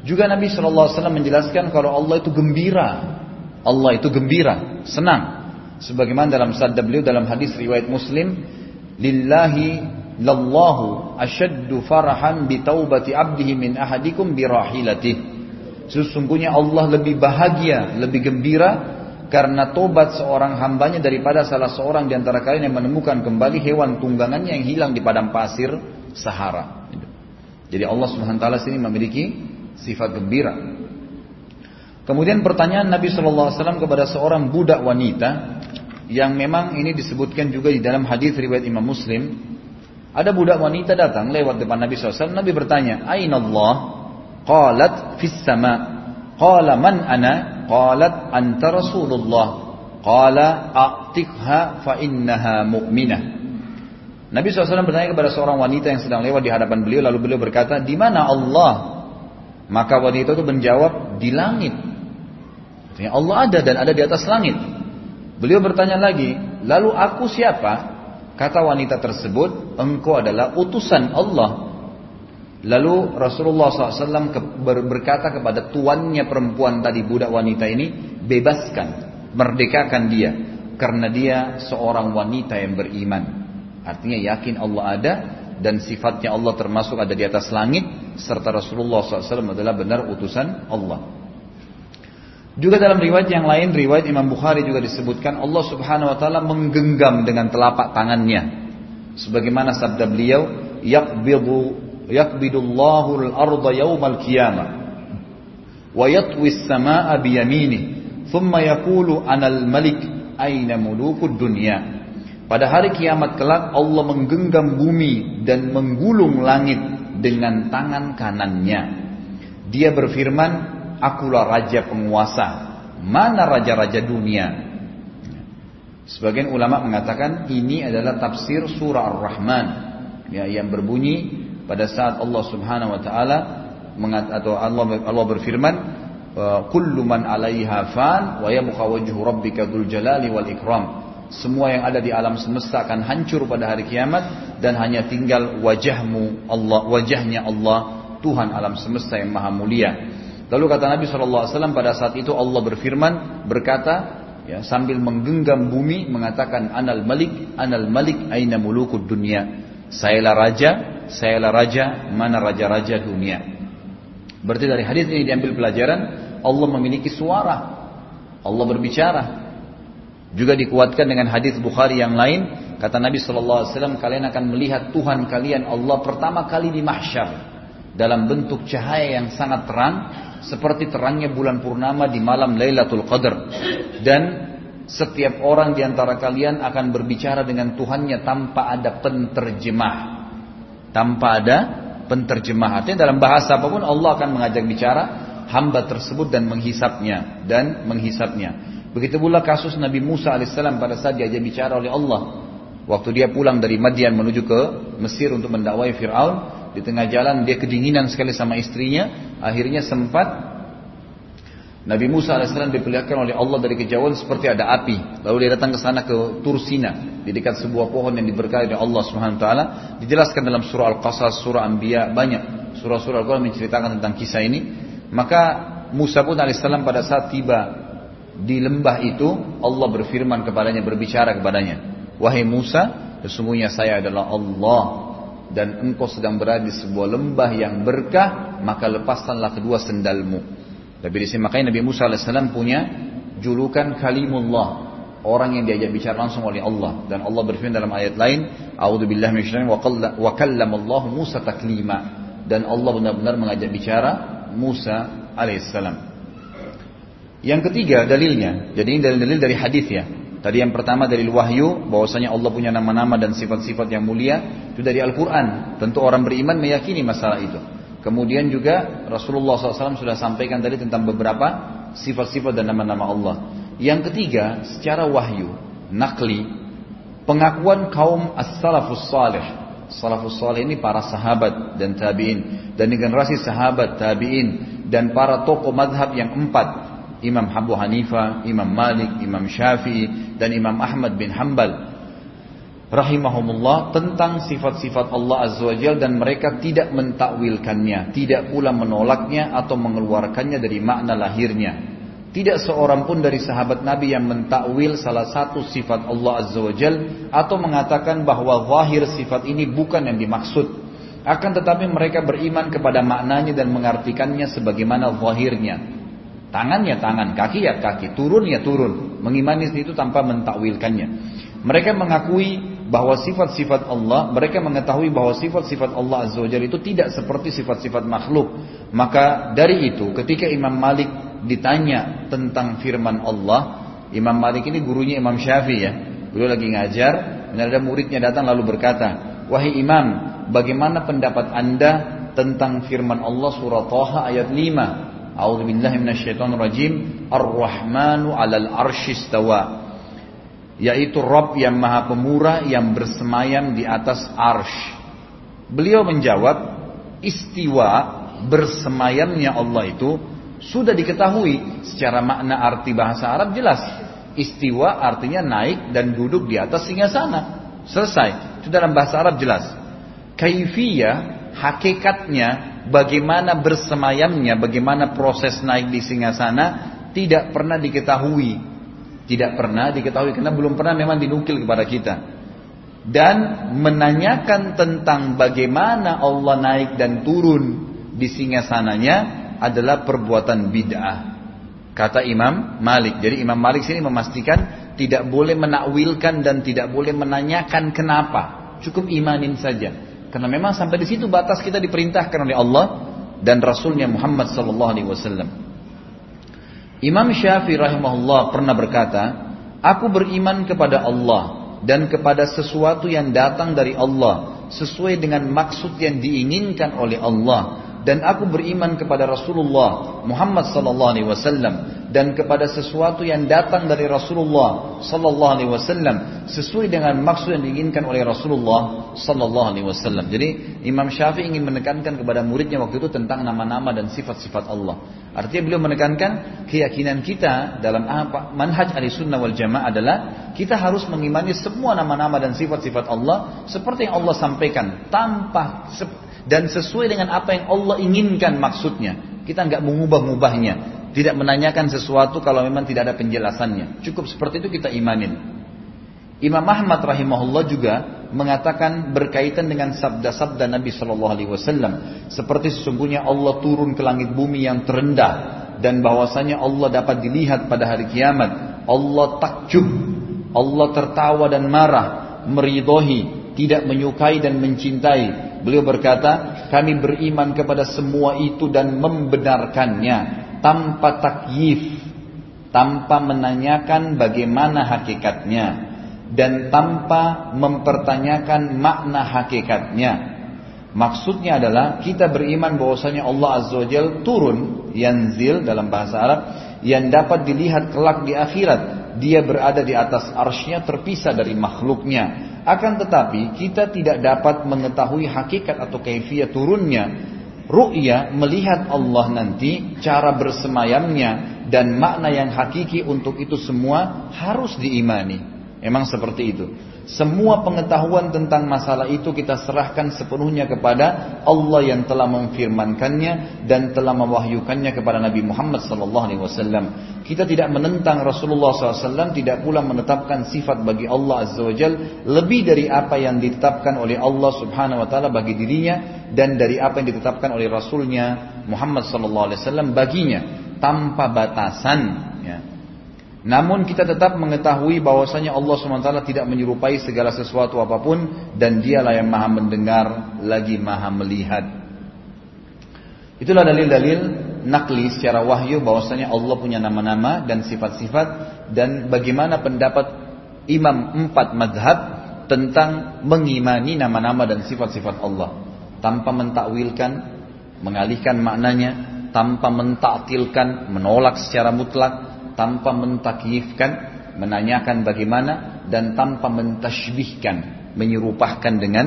Juga Nabi SAW menjelaskan kalau Allah itu gembira. Allah itu gembira, senang. Sebagaimana dalam sabda beliau dalam hadis riwayat Muslim, Lillahi lallahu asyaddu farahan bi taubati abdihi min ahadikum bi rahilatih. Sesungguhnya Allah lebih bahagia, lebih gembira karena tobat seorang hambanya daripada salah seorang di antara kalian yang menemukan kembali hewan tunggangannya yang hilang di padang pasir Sahara. Jadi Allah Subhanahu wa taala sini memiliki sifat gembira. Kemudian pertanyaan Nabi Shallallahu alaihi wasallam kepada seorang budak wanita yang memang ini disebutkan juga di dalam hadis riwayat Imam Muslim ada budak wanita datang lewat depan Nabi SAW. Nabi bertanya, Aina Allah? Qalat fis sama. Qala man ana? Qalat anta Rasulullah. Qala a'tikha fa innaha mu'minah. Nabi SAW bertanya kepada seorang wanita yang sedang lewat di hadapan beliau. Lalu beliau berkata, di mana Allah? Maka wanita itu menjawab, di langit. Artinya Allah ada dan ada di atas langit. Beliau bertanya lagi, lalu aku siapa? Kata wanita tersebut, engkau adalah utusan Allah. Lalu Rasulullah SAW berkata kepada tuannya perempuan tadi, budak wanita ini, bebaskan, merdekakan dia. Karena dia seorang wanita yang beriman. Artinya yakin Allah ada dan sifatnya Allah termasuk ada di atas langit. Serta Rasulullah SAW adalah benar utusan Allah. Juga dalam riwayat yang lain, riwayat Imam Bukhari juga disebutkan Allah Subhanahu wa taala menggenggam dengan telapak tangannya. Sebagaimana sabda beliau, yaqbidu yaqbidullahu al-ardha yawmal qiyamah wa yatwi as-samaa'a bi yaminih thumma yaqulu anal malik aina mulukud dunya. Pada hari kiamat kelak Allah menggenggam bumi dan menggulung langit dengan tangan kanannya. Dia berfirman, akulah raja penguasa. Mana raja-raja dunia? Sebagian ulama mengatakan ini adalah tafsir surah Ar-Rahman ya, yang berbunyi pada saat Allah Subhanahu wa taala atau Allah Allah berfirman kullu man 'alaiha fan wa yabqa wajhu rabbika dzul jalali wal ikram. Semua yang ada di alam semesta akan hancur pada hari kiamat dan hanya tinggal wajahmu Allah, wajahnya Allah, Tuhan alam semesta yang maha mulia. Lalu kata Nabi SAW pada saat itu Allah berfirman berkata ya, sambil menggenggam bumi mengatakan anal malik anal malik aina mulukud dunia. Sayalah raja, sayalah raja, mana raja-raja dunia. Berarti dari hadis ini diambil pelajaran Allah memiliki suara. Allah berbicara. Juga dikuatkan dengan hadis Bukhari yang lain, kata Nabi wasallam kalian akan melihat Tuhan kalian Allah pertama kali di mahsyar dalam bentuk cahaya yang sangat terang seperti terangnya bulan purnama di malam Lailatul Qadar dan setiap orang di antara kalian akan berbicara dengan Tuhannya tanpa ada penterjemah tanpa ada penterjemah artinya dalam bahasa apa pun Allah akan mengajak bicara hamba tersebut dan menghisapnya dan menghisapnya. Begitu pula kasus Nabi Musa alaihissalam pada saat diajak bicara oleh Allah. Waktu dia pulang dari Madian menuju ke Mesir untuk mendakwai Fir'aun, di tengah jalan dia kedinginan sekali sama istrinya, akhirnya sempat Nabi Musa alaihissalam diperlihatkan oleh Allah dari kejauhan seperti ada api. Lalu dia datang ke sana ke Tursina di dekat sebuah pohon yang diberkahi oleh Allah taala. Dijelaskan dalam surah Al-Qasas, surah Anbiya banyak surah-surah Al-Quran menceritakan tentang kisah ini. Maka Musa pun alaihissalam pada saat tiba di lembah itu Allah berfirman kepadanya berbicara kepadanya wahai Musa sesungguhnya saya adalah Allah dan engkau sedang berada di sebuah lembah yang berkah maka lepaskanlah kedua sendalmu tapi di sini makanya Nabi Musa alaihissalam punya julukan kalimullah orang yang diajak bicara langsung oleh Allah dan Allah berfirman dalam ayat lain a'udzubillahi minasyaitonir wa kallamallahu Musa taklima dan Allah benar-benar mengajak bicara Musa alaihissalam. Yang ketiga dalilnya, jadi ini dalil-dalil dari hadis ya. Tadi yang pertama dari wahyu, bahwasanya Allah punya nama-nama dan sifat-sifat yang mulia, itu dari Al-Quran. Tentu orang beriman meyakini masalah itu. Kemudian juga Rasulullah SAW sudah sampaikan tadi tentang beberapa sifat-sifat dan nama-nama Allah. Yang ketiga, secara wahyu, nakli, pengakuan kaum as-salafus salih Salafus salih ini para sahabat dan tabi'in dan generasi sahabat tabi'in dan para tokoh madhab yang empat Imam Abu Hanifah, Imam Malik, Imam Syafi'i dan Imam Ahmad bin Hambal rahimahumullah tentang sifat-sifat Allah Azza wa Jal dan mereka tidak mentakwilkannya, tidak pula menolaknya atau mengeluarkannya dari makna lahirnya. Tidak seorang pun dari sahabat Nabi yang mentakwil salah satu sifat Allah Azza wa Jal atau mengatakan bahwa zahir sifat ini bukan yang dimaksud. Akan tetapi mereka beriman kepada maknanya dan mengartikannya sebagaimana zahirnya. Tangan ya tangan, kaki ya kaki, turun ya turun. Mengimani itu tanpa mentakwilkannya. Mereka mengakui bahwa sifat-sifat Allah, mereka mengetahui bahwa sifat-sifat Allah Azza wa itu tidak seperti sifat-sifat makhluk. Maka dari itu ketika Imam Malik ditanya tentang firman Allah, Imam Malik ini gurunya Imam Syafi'i ya. Beliau lagi ngajar, dan ada muridnya datang lalu berkata, "Wahai Imam, bagaimana pendapat Anda tentang firman Allah surah Taha ayat 5? A'udzu billahi minasyaitonir rajim. Ar-Rahmanu 'alal arsyistawa." Yaitu Rob yang Maha Pemurah yang bersemayam di atas arsh. Beliau menjawab, istiwa bersemayamnya Allah itu sudah diketahui secara makna arti bahasa Arab jelas. Istiwa artinya naik dan duduk di atas singgasana. Selesai. Itu dalam bahasa Arab jelas. Kaifiyah, hakikatnya, bagaimana bersemayamnya, bagaimana proses naik di singgasana, tidak pernah diketahui. Tidak pernah diketahui karena belum pernah memang dinukil kepada kita. Dan menanyakan tentang bagaimana Allah naik dan turun di singgasananya adalah perbuatan bid'ah. Kata Imam Malik. Jadi Imam Malik sini memastikan tidak boleh menakwilkan dan tidak boleh menanyakan kenapa. Cukup imanin saja. Karena memang sampai di situ batas kita diperintahkan oleh Allah dan Rasulnya Muhammad sallallahu alaihi wasallam. Imam Syafi'i rahimahullah pernah berkata, "Aku beriman kepada Allah dan kepada sesuatu yang datang dari Allah sesuai dengan maksud yang diinginkan oleh Allah." dan aku beriman kepada Rasulullah Muhammad sallallahu alaihi wasallam dan kepada sesuatu yang datang dari Rasulullah sallallahu alaihi wasallam sesuai dengan maksud yang diinginkan oleh Rasulullah sallallahu alaihi wasallam. Jadi Imam Syafi'i ingin menekankan kepada muridnya waktu itu tentang nama-nama dan sifat-sifat Allah. Artinya beliau menekankan keyakinan kita dalam apa manhaj sunnah wal Jamaah adalah kita harus mengimani semua nama-nama dan sifat-sifat Allah seperti yang Allah sampaikan tanpa dan sesuai dengan apa yang Allah inginkan maksudnya. Kita nggak mengubah-ubahnya. Tidak menanyakan sesuatu kalau memang tidak ada penjelasannya. Cukup seperti itu kita imanin. Imam Ahmad rahimahullah juga mengatakan berkaitan dengan sabda-sabda Nabi Shallallahu Alaihi Wasallam seperti sesungguhnya Allah turun ke langit bumi yang terendah dan bahwasanya Allah dapat dilihat pada hari kiamat. Allah takjub, Allah tertawa dan marah, meridohi, tidak menyukai dan mencintai. Beliau berkata, kami beriman kepada semua itu dan membenarkannya tanpa takyif, tanpa menanyakan bagaimana hakikatnya dan tanpa mempertanyakan makna hakikatnya. Maksudnya adalah kita beriman bahwasanya Allah Azza wa Jal turun yanzil dalam bahasa Arab yang dapat dilihat kelak di akhirat. Dia berada di atas arsnya terpisah dari makhluknya. Akan tetapi kita tidak dapat mengetahui hakikat atau kaifiat turunnya Ru'ya melihat Allah nanti cara bersemayamnya dan makna yang hakiki untuk itu semua harus diimani. Emang seperti itu. Semua pengetahuan tentang masalah itu kita serahkan sepenuhnya kepada Allah yang telah memfirmankannya dan telah mewahyukannya kepada Nabi Muhammad SAW. Kita tidak menentang Rasulullah SAW, tidak pula menetapkan sifat bagi Allah Azza wa Jal lebih dari apa yang ditetapkan oleh Allah Subhanahu Wa Taala bagi dirinya dan dari apa yang ditetapkan oleh Rasulnya Muhammad SAW baginya tanpa batasan namun kita tetap mengetahui bahwasanya Allah SWT tidak menyerupai segala sesuatu apa pun dan dialah yang maha mendengar lagi maha melihat. Itulah dalil-dalil nakli secara wahyu bahwasanya Allah punya nama-nama dan sifat-sifat dan bagaimana pendapat imam empat madhab tentang mengimani nama-nama dan sifat-sifat Allah tanpa mentakwilkan, mengalihkan maknanya, tanpa mentaktilkan, menolak secara mutlak, tanpa mentakyifkan, menanyakan bagaimana dan tanpa mentashbihkan, menyerupahkan dengan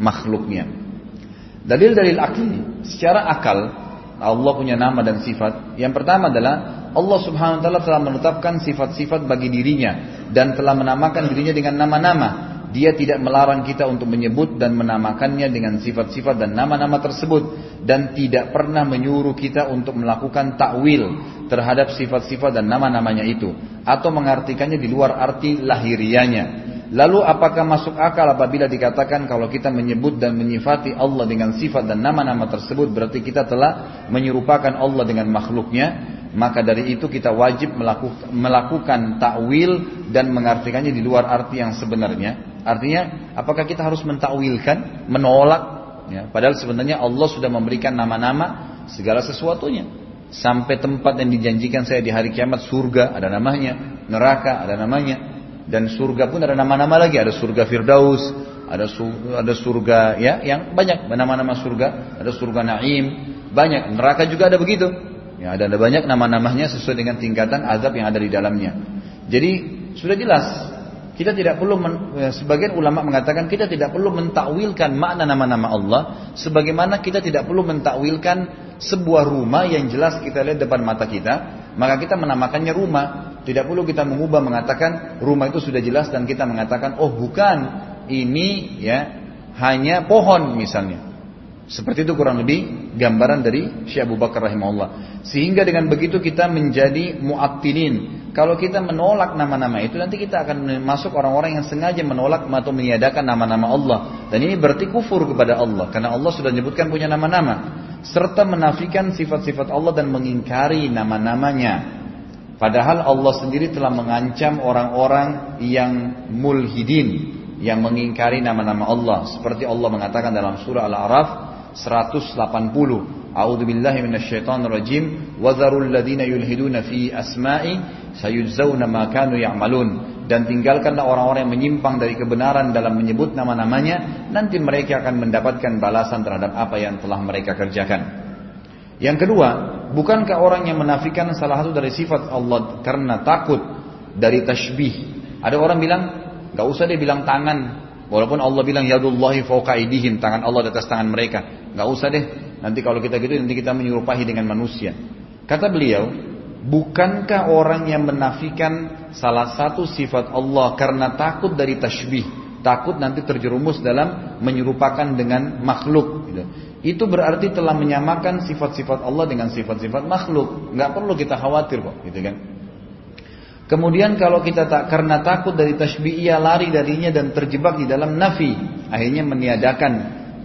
makhluknya. Dalil-dalil akli, secara akal Allah punya nama dan sifat. Yang pertama adalah Allah Subhanahu wa taala telah menetapkan sifat-sifat bagi dirinya dan telah menamakan dirinya dengan nama-nama dia tidak melarang kita untuk menyebut dan menamakannya dengan sifat-sifat dan nama-nama tersebut dan tidak pernah menyuruh kita untuk melakukan takwil terhadap sifat-sifat dan nama-namanya itu atau mengartikannya di luar arti lahirianya. Lalu apakah masuk akal apabila dikatakan kalau kita menyebut dan menyifati Allah dengan sifat dan nama-nama tersebut berarti kita telah menyerupakan Allah dengan makhluknya? Maka dari itu kita wajib melakukan, melakukan takwil dan mengartikannya di luar arti yang sebenarnya Artinya, apakah kita harus mentakwilkan, menolak? Ya, padahal sebenarnya Allah sudah memberikan nama-nama segala sesuatunya. Sampai tempat yang dijanjikan saya di hari kiamat, surga ada namanya, neraka ada namanya, dan surga pun ada nama-nama lagi. Ada surga Firdaus, ada surga, ada surga ya, yang banyak nama-nama surga, ada surga Naim, banyak. Neraka juga ada begitu. Ya, ada, ada banyak nama-namanya sesuai dengan tingkatan azab yang ada di dalamnya. Jadi sudah jelas kita tidak perlu men, ya, sebagian ulama mengatakan kita tidak perlu mentakwilkan makna nama-nama Allah sebagaimana kita tidak perlu mentakwilkan sebuah rumah yang jelas kita lihat depan mata kita, maka kita menamakannya rumah. Tidak perlu kita mengubah mengatakan rumah itu sudah jelas dan kita mengatakan oh bukan ini ya hanya pohon misalnya. Seperti itu kurang lebih gambaran dari Syekh Abu Bakar rahimahullah. Sehingga dengan begitu kita menjadi mu'attilin, kalau kita menolak nama-nama itu nanti kita akan masuk orang-orang yang sengaja menolak atau meniadakan nama-nama Allah. Dan ini berarti kufur kepada Allah karena Allah sudah menyebutkan punya nama-nama serta menafikan sifat-sifat Allah dan mengingkari nama-namanya. Padahal Allah sendiri telah mengancam orang-orang yang mulhidin yang mengingkari nama-nama Allah. Seperti Allah mengatakan dalam surah Al-A'raf 180 A'udzu billahi minasyaitonir rajim. Wa dzarul ladzina yulhiduna fi asma'i sayujzauna ma kanu ya'malun. Dan tinggalkanlah orang-orang yang menyimpang dari kebenaran dalam menyebut nama-namanya. Nanti mereka akan mendapatkan balasan terhadap apa yang telah mereka kerjakan. Yang kedua, bukankah orang yang menafikan salah satu dari sifat Allah karena takut dari tashbih? Ada orang bilang, gak usah dia bilang tangan, walaupun Allah bilang yadullahi fauqa idihim, tangan Allah di atas tangan mereka. Gak usah deh, nanti kalau kita gitu nanti kita menyerupai dengan manusia. Kata beliau, bukankah orang yang menafikan salah satu sifat Allah karena takut dari tashbih, takut nanti terjerumus dalam menyerupakan dengan makhluk gitu. Itu berarti telah menyamakan sifat-sifat Allah dengan sifat-sifat makhluk. Nggak perlu kita khawatir kok, gitu kan? Kemudian kalau kita tak karena takut dari tasbih ia lari darinya dan terjebak di dalam nafi, akhirnya meniadakan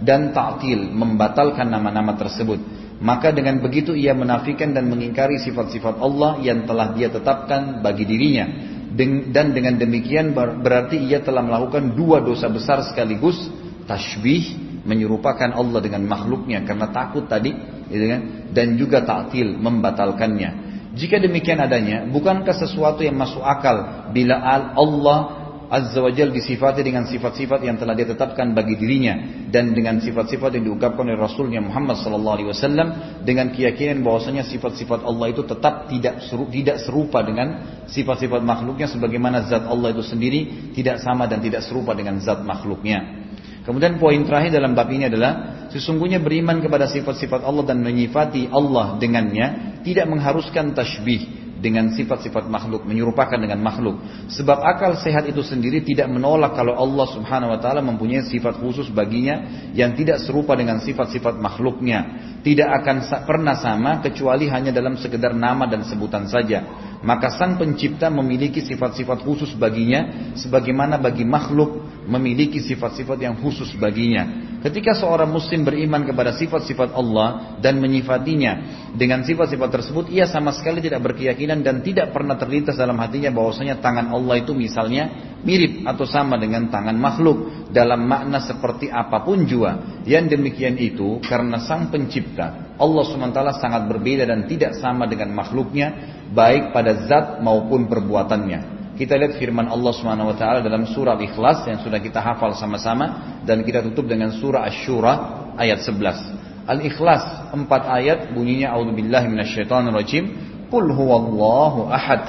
dan ta'til, membatalkan nama-nama tersebut. Maka dengan begitu ia menafikan dan mengingkari sifat-sifat Allah yang telah dia tetapkan bagi dirinya. Dan dengan demikian berarti ia telah melakukan dua dosa besar sekaligus, tashbih menyerupakan Allah dengan makhluknya karena takut tadi gitu kan dan juga ta'til membatalkannya jika demikian adanya bukankah sesuatu yang masuk akal bila Allah Azza wa Jal disifati dengan sifat-sifat yang telah ditetapkan bagi dirinya dan dengan sifat-sifat yang diungkapkan oleh Rasulnya Muhammad sallallahu alaihi wasallam dengan keyakinan bahwasanya sifat-sifat Allah itu tetap tidak seru, tidak serupa dengan sifat-sifat makhluknya sebagaimana zat Allah itu sendiri tidak sama dan tidak serupa dengan zat makhluknya. Kemudian poin terakhir dalam bab ini adalah sesungguhnya beriman kepada sifat-sifat Allah dan menyifati Allah dengannya tidak mengharuskan tasbih dengan sifat-sifat makhluk, menyerupakan dengan makhluk. Sebab akal sehat itu sendiri tidak menolak kalau Allah Subhanahu wa taala mempunyai sifat khusus baginya yang tidak serupa dengan sifat-sifat makhluknya. Tidak akan pernah sama kecuali hanya dalam sekedar nama dan sebutan saja. Maka sang pencipta memiliki sifat-sifat khusus baginya sebagaimana bagi makhluk memiliki sifat-sifat yang khusus baginya. Ketika seorang muslim beriman kepada sifat-sifat Allah dan menyifatinya dengan sifat-sifat tersebut, ia sama sekali tidak berkeyakinan dan tidak pernah terlintas dalam hatinya bahwasanya tangan Allah itu misalnya mirip atau sama dengan tangan makhluk dalam makna seperti apa pun jua. Yang demikian itu karena sang pencipta Allah SWT sangat berbeda dan tidak sama dengan makhluknya baik pada zat maupun perbuatannya. Kita lihat firman Allah taala dalam surah Ikhlas yang sudah kita hafal sama-sama dan kita tutup dengan surah Asy-Syura ayat 11. Al-Ikhlas empat ayat bunyinya A'udzubillahi minasyaitonirrajim. Qul huwallahu ahad.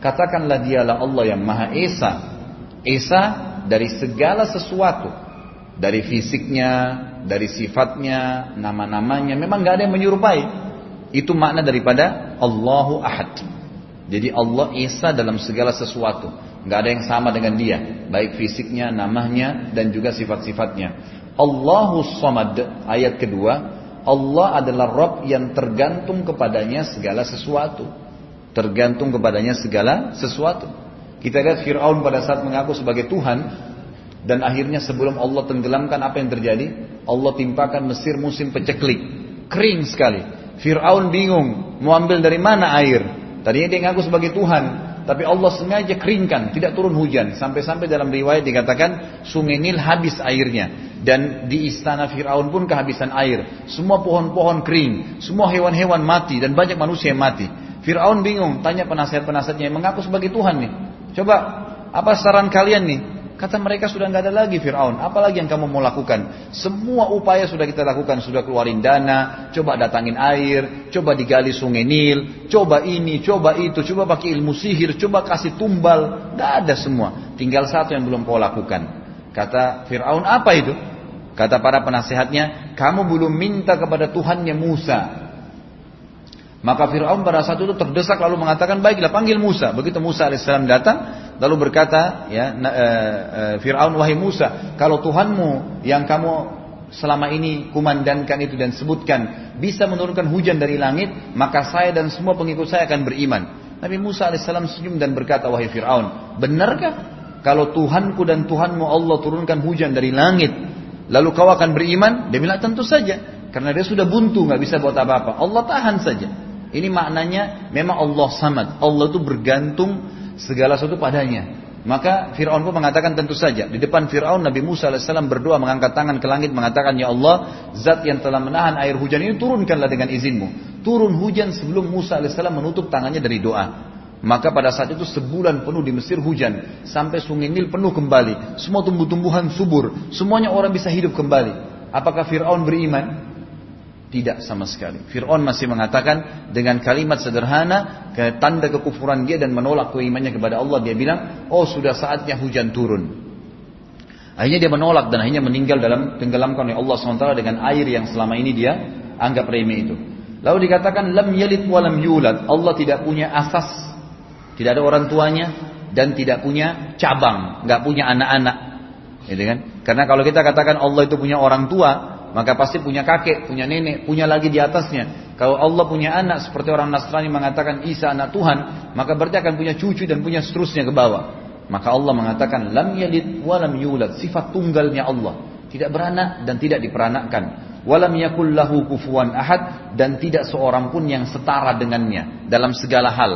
Katakanlah dialah Allah yang Maha Esa. Esa dari segala sesuatu. Dari fisiknya, dari sifatnya, nama-namanya. Memang gak ada yang menyerupai. Itu makna daripada Allahu Ahad. Jadi Allah Esa dalam segala sesuatu. Nggak ada yang sama dengan dia. Baik fisiknya, namanya, dan juga sifat-sifatnya. Allahu Samad. Ayat kedua. Allah adalah Rob yang tergantung kepadanya segala sesuatu. Tergantung kepadanya segala sesuatu. Kita lihat Fir'aun pada saat mengaku sebagai Tuhan. Dan akhirnya sebelum Allah tenggelamkan apa yang terjadi? Allah timpakan Mesir musim peceklik. Kering sekali. Fir'aun bingung. Mau ambil dari mana air? Tadinya dia ngaku sebagai Tuhan, tapi Allah sengaja keringkan, tidak turun hujan. Sampai-sampai dalam riwayat dikatakan sungai Nil habis airnya. Dan di istana Fir'aun pun kehabisan air. Semua pohon-pohon kering, semua hewan-hewan mati dan banyak manusia yang mati. Fir'aun bingung, tanya penasihat-penasihatnya mengaku sebagai Tuhan nih. Coba, apa saran kalian nih? Kata mereka sudah nggak ada lagi Fir'aun. Apalagi yang kamu mau lakukan? Semua upaya sudah kita lakukan. Sudah keluarin dana, coba datangin air, coba digali sungai Nil, coba ini, coba itu, coba pakai ilmu sihir, coba kasih tumbal. Nggak ada semua. Tinggal satu yang belum kau lakukan. Kata Fir'aun, apa itu? Kata para penasehatnya, kamu belum minta kepada Tuhannya Musa. Maka Fir'aun pada saat itu terdesak lalu mengatakan, baiklah panggil Musa. Begitu Musa AS datang, Lalu berkata ya e, e, Fir'aun wahai Musa, kalau Tuhanmu yang kamu selama ini kumandankan itu dan sebutkan bisa menurunkan hujan dari langit, maka saya dan semua pengikut saya akan beriman. Nabi Musa alaihissalam senyum dan berkata wahai Fir'aun, benarkah kalau Tuhanku dan Tuhanmu Allah turunkan hujan dari langit, lalu kau akan beriman? Dia bilang tentu saja, karena dia sudah buntu nggak bisa buat apa-apa. Allah tahan saja. Ini maknanya memang Allah samad. Allah itu bergantung segala sesuatu padanya. Maka Fir'aun pun mengatakan tentu saja. Di depan Fir'aun Nabi Musa AS berdoa mengangkat tangan ke langit mengatakan Ya Allah zat yang telah menahan air hujan ini turunkanlah dengan izinmu. Turun hujan sebelum Musa AS menutup tangannya dari doa. Maka pada saat itu sebulan penuh di Mesir hujan. Sampai sungai Nil penuh kembali. Semua tumbuh-tumbuhan subur. Semuanya orang bisa hidup kembali. Apakah Fir'aun beriman? Tidak sama sekali. Fir'aun masih mengatakan dengan kalimat sederhana, ke tanda kekufuran dia dan menolak keimannya kepada Allah. Dia bilang, oh sudah saatnya hujan turun. Akhirnya dia menolak dan akhirnya meninggal dalam tenggelamkan oleh Allah SWT dengan air yang selama ini dia anggap remeh itu. Lalu dikatakan lam yalid walam yulad. Allah tidak punya asas, tidak ada orang tuanya dan tidak punya cabang, nggak punya anak-anak. Gitu kan? Karena kalau kita katakan Allah itu punya orang tua, maka pasti punya kakek, punya nenek, punya lagi di atasnya. Kalau Allah punya anak seperti orang Nasrani mengatakan Isa anak Tuhan, maka berarti akan punya cucu dan punya seterusnya ke bawah. Maka Allah mengatakan lam yalid wa lam yulad, sifat tunggalnya Allah, tidak beranak dan tidak diperanakkan. Walam yakul lahu kufuwan ahad dan tidak seorang pun yang setara dengannya dalam segala hal.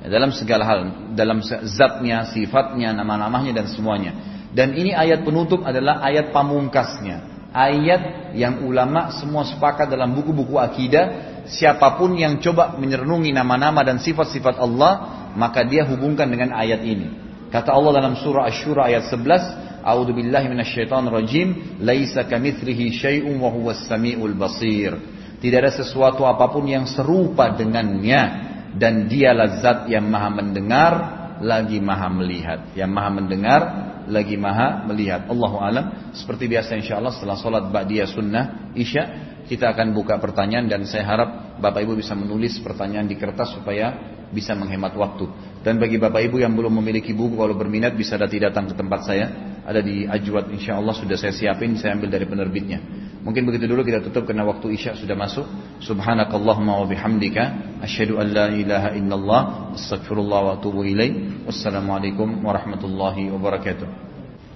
Dalam segala hal, dalam zatnya, sifatnya, nama-namanya dan semuanya. Dan ini ayat penutup adalah ayat pamungkasnya ayat yang ulama semua sepakat dalam buku-buku akidah siapa pun yang coba menyernungi nama-nama dan sifat-sifat Allah maka dia hubungkan dengan ayat ini. Kata Allah dalam surah Asy-Syura ayat 11 A'udzu billahi minasyaitonir rajim laisa kamitslihi syai'un wa huwas samiul basir. Tidak ada sesuatu apa pun yang serupa dengannya dan dialah zat yang maha mendengar lagi maha melihat yang maha mendengar lagi maha melihat. Allahu alam. Seperti biasa insya Allah setelah sholat ba'diyah sunnah isya kita akan buka pertanyaan dan saya harap Bapak Ibu bisa menulis pertanyaan di kertas supaya bisa menghemat waktu. Dan bagi Bapak Ibu yang belum memiliki buku kalau berminat bisa datang datang ke tempat saya. Ada di Ajwat insya Allah sudah saya siapin, saya ambil dari penerbitnya. Mungkin begitu dulu kita tutup karena waktu Isya sudah masuk. Subhanakallahumma wa bihamdika asyhadu an la ilaha illallah astaghfirullah wa atubu ilaih. Wassalamualaikum warahmatullahi wabarakatuh.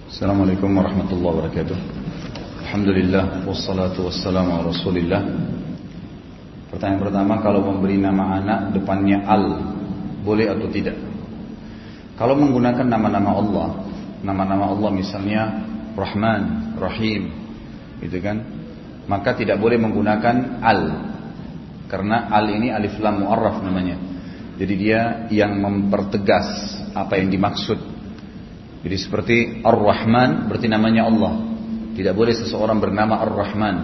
Assalamualaikum warahmatullahi wabarakatuh. Alhamdulillah wassalatu wassalamu ala Rasulillah. Pertanyaan pertama kalau memberi nama anak depannya al boleh atau tidak? Kalau menggunakan nama-nama Allah, nama-nama Allah misalnya Rahman, Rahim, gitu kan? maka tidak boleh menggunakan al. Karena al ini alif lam muarraf namanya. Jadi dia yang mempertegas apa yang dimaksud. Jadi seperti ar-rahman berarti namanya Allah. Tidak boleh seseorang bernama ar-rahman.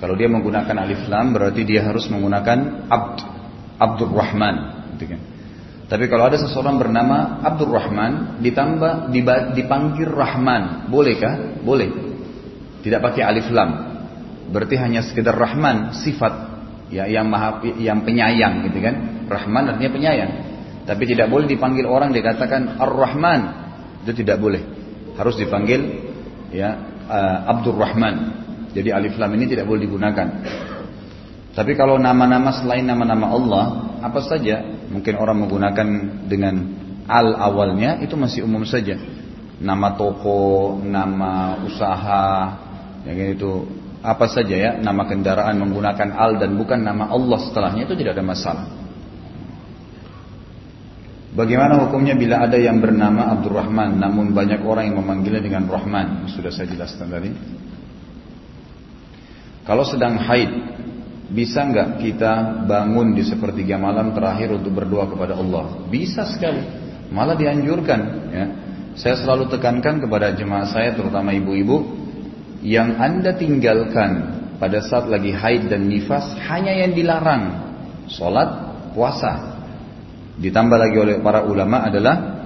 Kalau dia menggunakan alif lam berarti dia harus menggunakan abd abdur rahman gitu kan? Tapi kalau ada seseorang bernama Abdul Rahman ditambah dipanggil Rahman, bolehkah? Boleh. Tidak pakai alif lam. Berarti hanya sekedar Rahman sifat ya yang maha yang penyayang gitu kan. Rahman artinya penyayang. Tapi tidak boleh dipanggil orang dikatakan Ar-Rahman. Itu tidak boleh. Harus dipanggil ya uh, Abdul Rahman. Jadi alif lam ini tidak boleh digunakan. Tapi kalau nama-nama selain nama-nama Allah, apa saja mungkin orang menggunakan dengan al awalnya itu masih umum saja. Nama toko, nama usaha, yang itu apa saja ya nama kendaraan menggunakan al dan bukan nama Allah setelahnya itu tidak ada masalah. Bagaimana hukumnya bila ada yang bernama Abdurrahman namun banyak orang yang memanggilnya dengan Rahman? Sudah saya jelaskan tadi. Kalau sedang haid, bisa nggak kita bangun di sepertiga malam terakhir untuk berdoa kepada Allah? Bisa sekali. Malah dianjurkan. Ya. Saya selalu tekankan kepada jemaah saya, terutama ibu-ibu, yang anda tinggalkan pada saat lagi haid dan nifas hanya yang dilarang sholat puasa. Ditambah lagi oleh para ulama adalah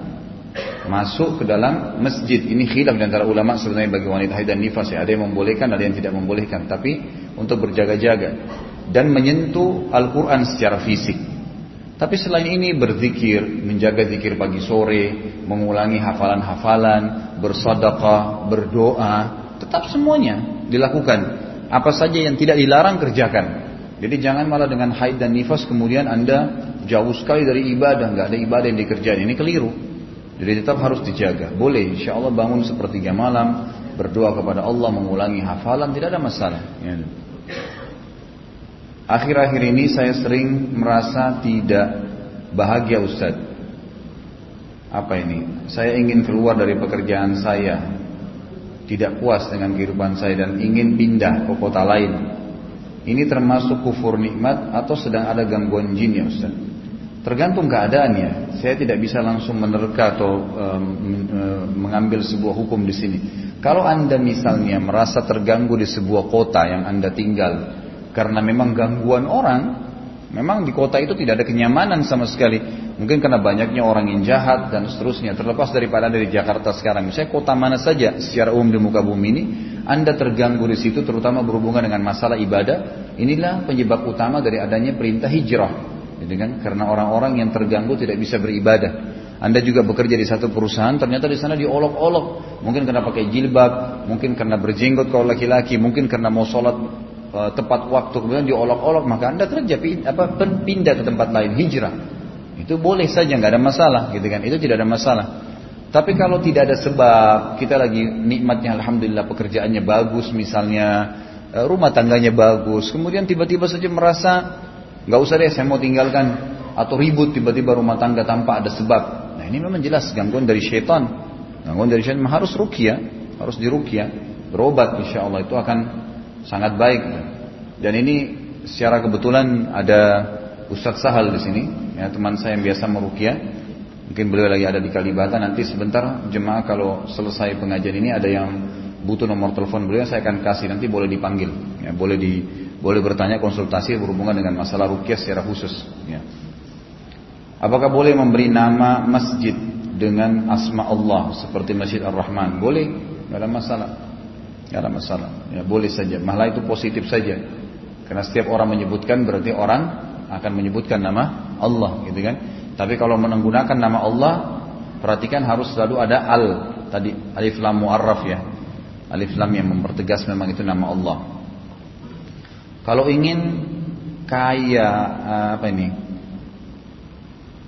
masuk ke dalam masjid. Ini khilaf di antara ulama sebenarnya bagi wanita haid dan nifas. Ya ada yang membolehkan ada yang tidak membolehkan. Tapi untuk berjaga-jaga dan menyentuh Al-Quran secara fisik. Tapi selain ini berzikir, menjaga zikir pagi sore, mengulangi hafalan-hafalan, bersedekah, berdoa, Tetap semuanya dilakukan. Apa saja yang tidak dilarang kerjakan. Jadi jangan malah dengan haid dan nifas kemudian anda jauh sekali dari ibadah, nggak ada ibadah yang dikerjain. Ini keliru. Jadi tetap harus dijaga. Boleh, insya Allah bangun sepertiga malam, berdoa kepada Allah, mengulangi hafalan, tidak ada masalah. Ya. Akhir-akhir ini saya sering merasa tidak bahagia Ustaz. Apa ini? Saya ingin keluar dari pekerjaan saya tidak puas dengan kehidupan saya dan ingin pindah ke kota lain. Ini termasuk kufur nikmat atau sedang ada gangguan jin ya Ustaz? Tergantung keadaannya. Saya tidak bisa langsung menerka atau um, mengambil sebuah hukum di sini. Kalau Anda misalnya merasa terganggu di sebuah kota yang Anda tinggal karena memang gangguan orang Memang di kota itu tidak ada kenyamanan sama sekali. Mungkin karena banyaknya orang yang jahat dan seterusnya. Terlepas daripada dari Jakarta sekarang. Misalnya kota mana saja secara umum di muka bumi ini. Anda terganggu di situ terutama berhubungan dengan masalah ibadah. Inilah penyebab utama dari adanya perintah hijrah. Kan? Karena orang-orang yang terganggu tidak bisa beribadah. Anda juga bekerja di satu perusahaan, ternyata di sana diolok-olok. Mungkin karena pakai jilbab, mungkin karena berjenggot kalau laki-laki, mungkin karena mau sholat Eh, tepat waktu kemudian diolok-olok maka anda kerja apa pindah ke tempat lain hijrah itu boleh saja nggak ada masalah gitu kan? Itu tidak ada masalah. Tapi kalau tidak ada sebab kita lagi nikmatnya alhamdulillah pekerjaannya bagus misalnya eh, rumah tangganya bagus kemudian tiba-tiba saja merasa nggak usah deh saya mau tinggalkan. Atau ribut tiba-tiba rumah tangga tanpa ada sebab. Nah ini memang jelas gangguan dari syaitan. Gangguan dari syaitan harus rukia harus dirukia berobat insya Allah itu akan sangat baik. Dan ini secara kebetulan ada Ustadz Sahal di sini, ya, teman saya yang biasa merukia. Mungkin beliau lagi ada di Kalibata. Nanti sebentar jemaah kalau selesai pengajian ini ada yang butuh nomor telepon beliau, saya akan kasih. Nanti boleh dipanggil, ya, boleh di boleh bertanya konsultasi berhubungan dengan masalah rukyah secara khusus. Ya. Apakah boleh memberi nama masjid dengan asma Allah seperti Masjid Ar-Rahman? Boleh, tidak ada masalah. Tidak ada masalah. Ya, boleh saja. Malah itu positif saja. Karena setiap orang menyebutkan berarti orang akan menyebutkan nama Allah, gitu kan? Tapi kalau menggunakan nama Allah, perhatikan harus selalu ada al tadi alif lam muarraf ya. Alif lam yang mempertegas memang itu nama Allah. Kalau ingin kaya apa ini?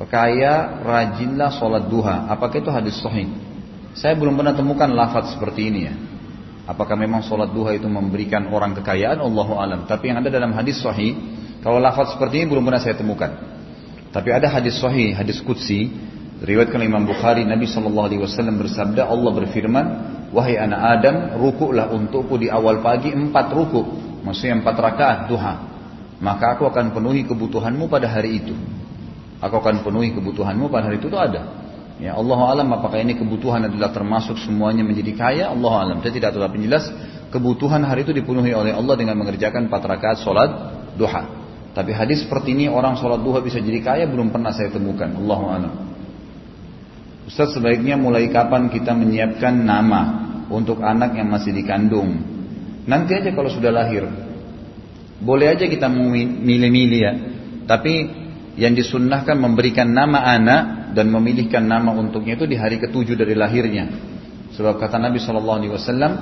Kaya rajinlah sholat duha. Apakah itu hadis sahih? Saya belum pernah temukan lafaz seperti ini ya. Apakah memang sholat duha itu memberikan orang kekayaan? Allahu alam. Tapi yang ada dalam hadis sahih, kalau lafaz seperti ini belum pernah saya temukan. Tapi ada hadis sahih, hadis kutsi, riwayatkan Imam Bukhari, Nabi Shallallahu Alaihi Wasallam bersabda, Allah berfirman, wahai anak Adam, rukuklah untukku di awal pagi empat rukuk, maksudnya empat rakaat duha. Maka aku akan penuhi kebutuhanmu pada hari itu. Aku akan penuhi kebutuhanmu pada hari itu itu ada. Ya Allah alam apakah ini kebutuhan adalah termasuk semuanya menjadi kaya? Allah alam. Saya tidak tahu tapi jelas kebutuhan hari itu dipenuhi oleh Allah dengan mengerjakan empat rakaat sholat duha. Tapi hadis seperti ini orang sholat duha bisa jadi kaya belum pernah saya temukan. Allah alam. Ustaz sebaiknya mulai kapan kita menyiapkan nama untuk anak yang masih dikandung? Nanti aja kalau sudah lahir. Boleh aja kita milih-milih ya. Tapi yang disunnahkan memberikan nama anak dan memilihkan nama untuknya itu di hari ketujuh dari lahirnya. Sebab kata Nabi Shallallahu Alaihi Wasallam,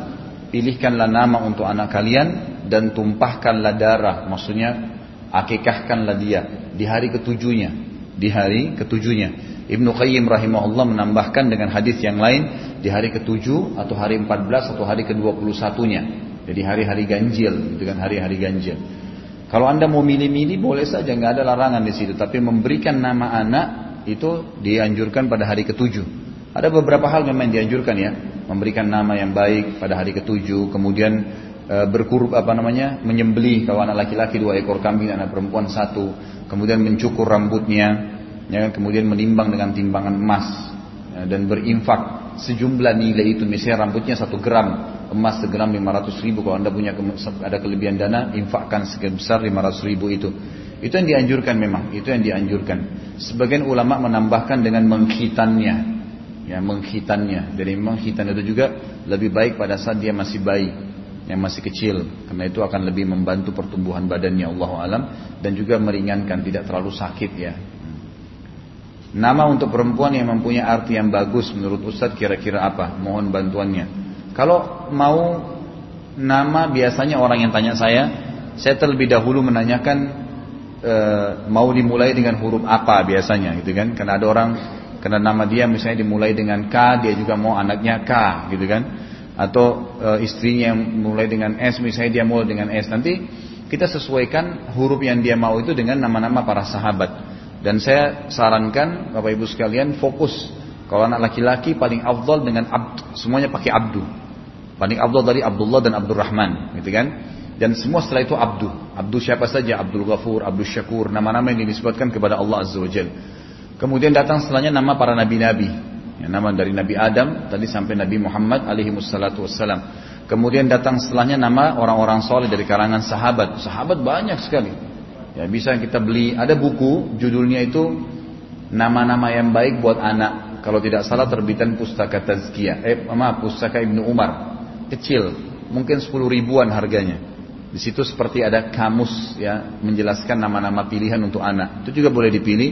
pilihkanlah nama untuk anak kalian dan tumpahkanlah darah, maksudnya akikahkanlah dia di hari ketujuhnya, di hari ketujuhnya. Ibnu Qayyim rahimahullah menambahkan dengan hadis yang lain di hari ketujuh atau hari 14 atau hari ke-21-nya. Jadi hari-hari ganjil, kan hari-hari ganjil. Kalau anda mau milih-milih boleh saja, nggak ada larangan di situ. Tapi memberikan nama anak itu dianjurkan pada hari ketujuh. Ada beberapa hal memang dianjurkan ya, memberikan nama yang baik pada hari ketujuh, kemudian berkurub apa namanya, menyembelih kalau anak laki-laki dua ekor kambing, anak perempuan satu, kemudian mencukur rambutnya, ya, kemudian menimbang dengan timbangan emas ya, dan berinfak sejumlah nilai itu, misalnya rambutnya satu gram, emas segram 500 ribu, kalau anda punya ada kelebihan dana, infakkan sebesar 500 ribu itu. Itu yang dianjurkan memang, itu yang dianjurkan. Sebagian ulama menambahkan dengan menghitannya, ya menghitannya. Jadi menghitan itu juga lebih baik pada saat dia masih bayi, yang masih kecil, karena itu akan lebih membantu pertumbuhan badannya Allah alam dan juga meringankan, tidak terlalu sakit ya. Nama untuk perempuan yang mempunyai arti yang bagus menurut Ustadz kira-kira apa? Mohon bantuannya. Kalau mau nama biasanya orang yang tanya saya, saya terlebih dahulu menanyakan e, mau dimulai dengan huruf apa biasanya gitu kan karena ada orang karena nama dia misalnya dimulai dengan K dia juga mau anaknya K gitu kan atau e, istrinya mulai dengan S misalnya dia mulai dengan S nanti kita sesuaikan huruf yang dia mau itu dengan nama-nama para sahabat dan saya sarankan Bapak Ibu sekalian fokus kalau anak laki-laki paling afdal dengan abd semuanya pakai abdu paling afdal dari Abdullah dan Abdurrahman gitu kan dan semua setelah itu abdu. Abdu siapa saja? Abdul Ghafur, Abdul Syakur, nama-nama yang dinisbatkan kepada Allah Azza wa Jal. Kemudian datang setelahnya nama para nabi-nabi. Ya, nama dari Nabi Adam tadi sampai Nabi Muhammad alaihi wassalam. Kemudian datang setelahnya nama orang-orang soleh dari kalangan sahabat. Sahabat banyak sekali. Ya bisa kita beli. Ada buku judulnya itu nama-nama yang baik buat anak. Kalau tidak salah terbitan pustaka tazkiyah. Eh maaf pustaka Ibnu Umar. Kecil. Mungkin 10 ribuan harganya. Di situ seperti ada kamus ya menjelaskan nama-nama pilihan untuk anak. Itu juga boleh dipilih.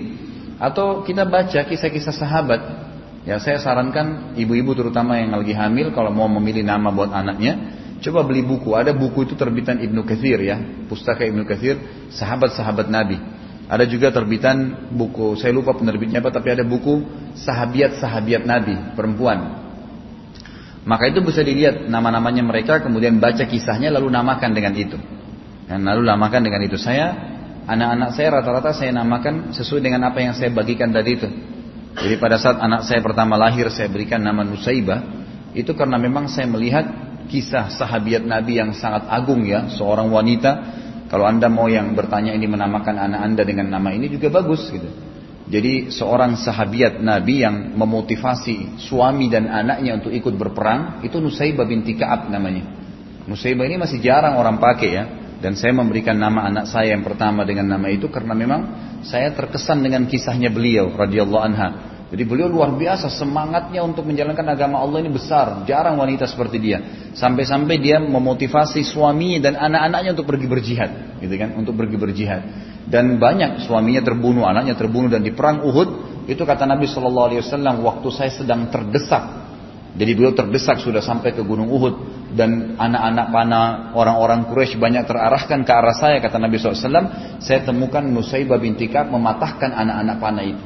Atau kita baca kisah-kisah sahabat Ya saya sarankan ibu-ibu terutama yang lagi hamil kalau mau memilih nama buat anaknya, coba beli buku. Ada buku itu terbitan Ibnu Katsir ya, pustaka Ibnu Katsir, sahabat-sahabat Nabi. Ada juga terbitan buku, saya lupa penerbitnya apa, tapi ada buku sahabiat-sahabiat Nabi, perempuan. Maka itu bisa dilihat nama-namanya mereka, kemudian baca kisahnya, lalu namakan dengan itu. Dan lalu namakan dengan itu. Saya, anak-anak saya rata-rata saya namakan sesuai dengan apa yang saya bagikan tadi itu. Jadi pada saat anak saya pertama lahir saya berikan nama Nusaibah itu karena memang saya melihat kisah sahabiat Nabi yang sangat agung ya, seorang wanita. Kalau anda mau yang bertanya ini menamakan anak anda dengan nama ini juga bagus gitu. Jadi seorang sahabiat Nabi yang memotivasi suami dan anaknya untuk ikut berperang itu Nusaibah binti Ka'ab namanya. Nusaibah ini masih jarang orang pakai ya. Dan saya memberikan nama anak saya yang pertama dengan nama itu karena memang saya terkesan dengan kisahnya beliau radhiyallahu anha. Jadi beliau luar biasa semangatnya untuk menjalankan agama Allah ini besar. Jarang wanita seperti dia. Sampai-sampai dia memotivasi suaminya dan anak-anaknya untuk pergi berjihad, gitu kan? Untuk pergi berjihad. Dan banyak suaminya terbunuh, anaknya terbunuh dan di perang Uhud itu kata Nabi Shallallahu Alaihi Wasallam waktu saya sedang terdesak. Jadi beliau terdesak sudah sampai ke Gunung Uhud. Dan anak-anak panah orang-orang Quraisy banyak terarahkan ke arah saya kata Nabi SAW saya temukan Nusaibah binti Ka'ab mematahkan anak-anak panah itu.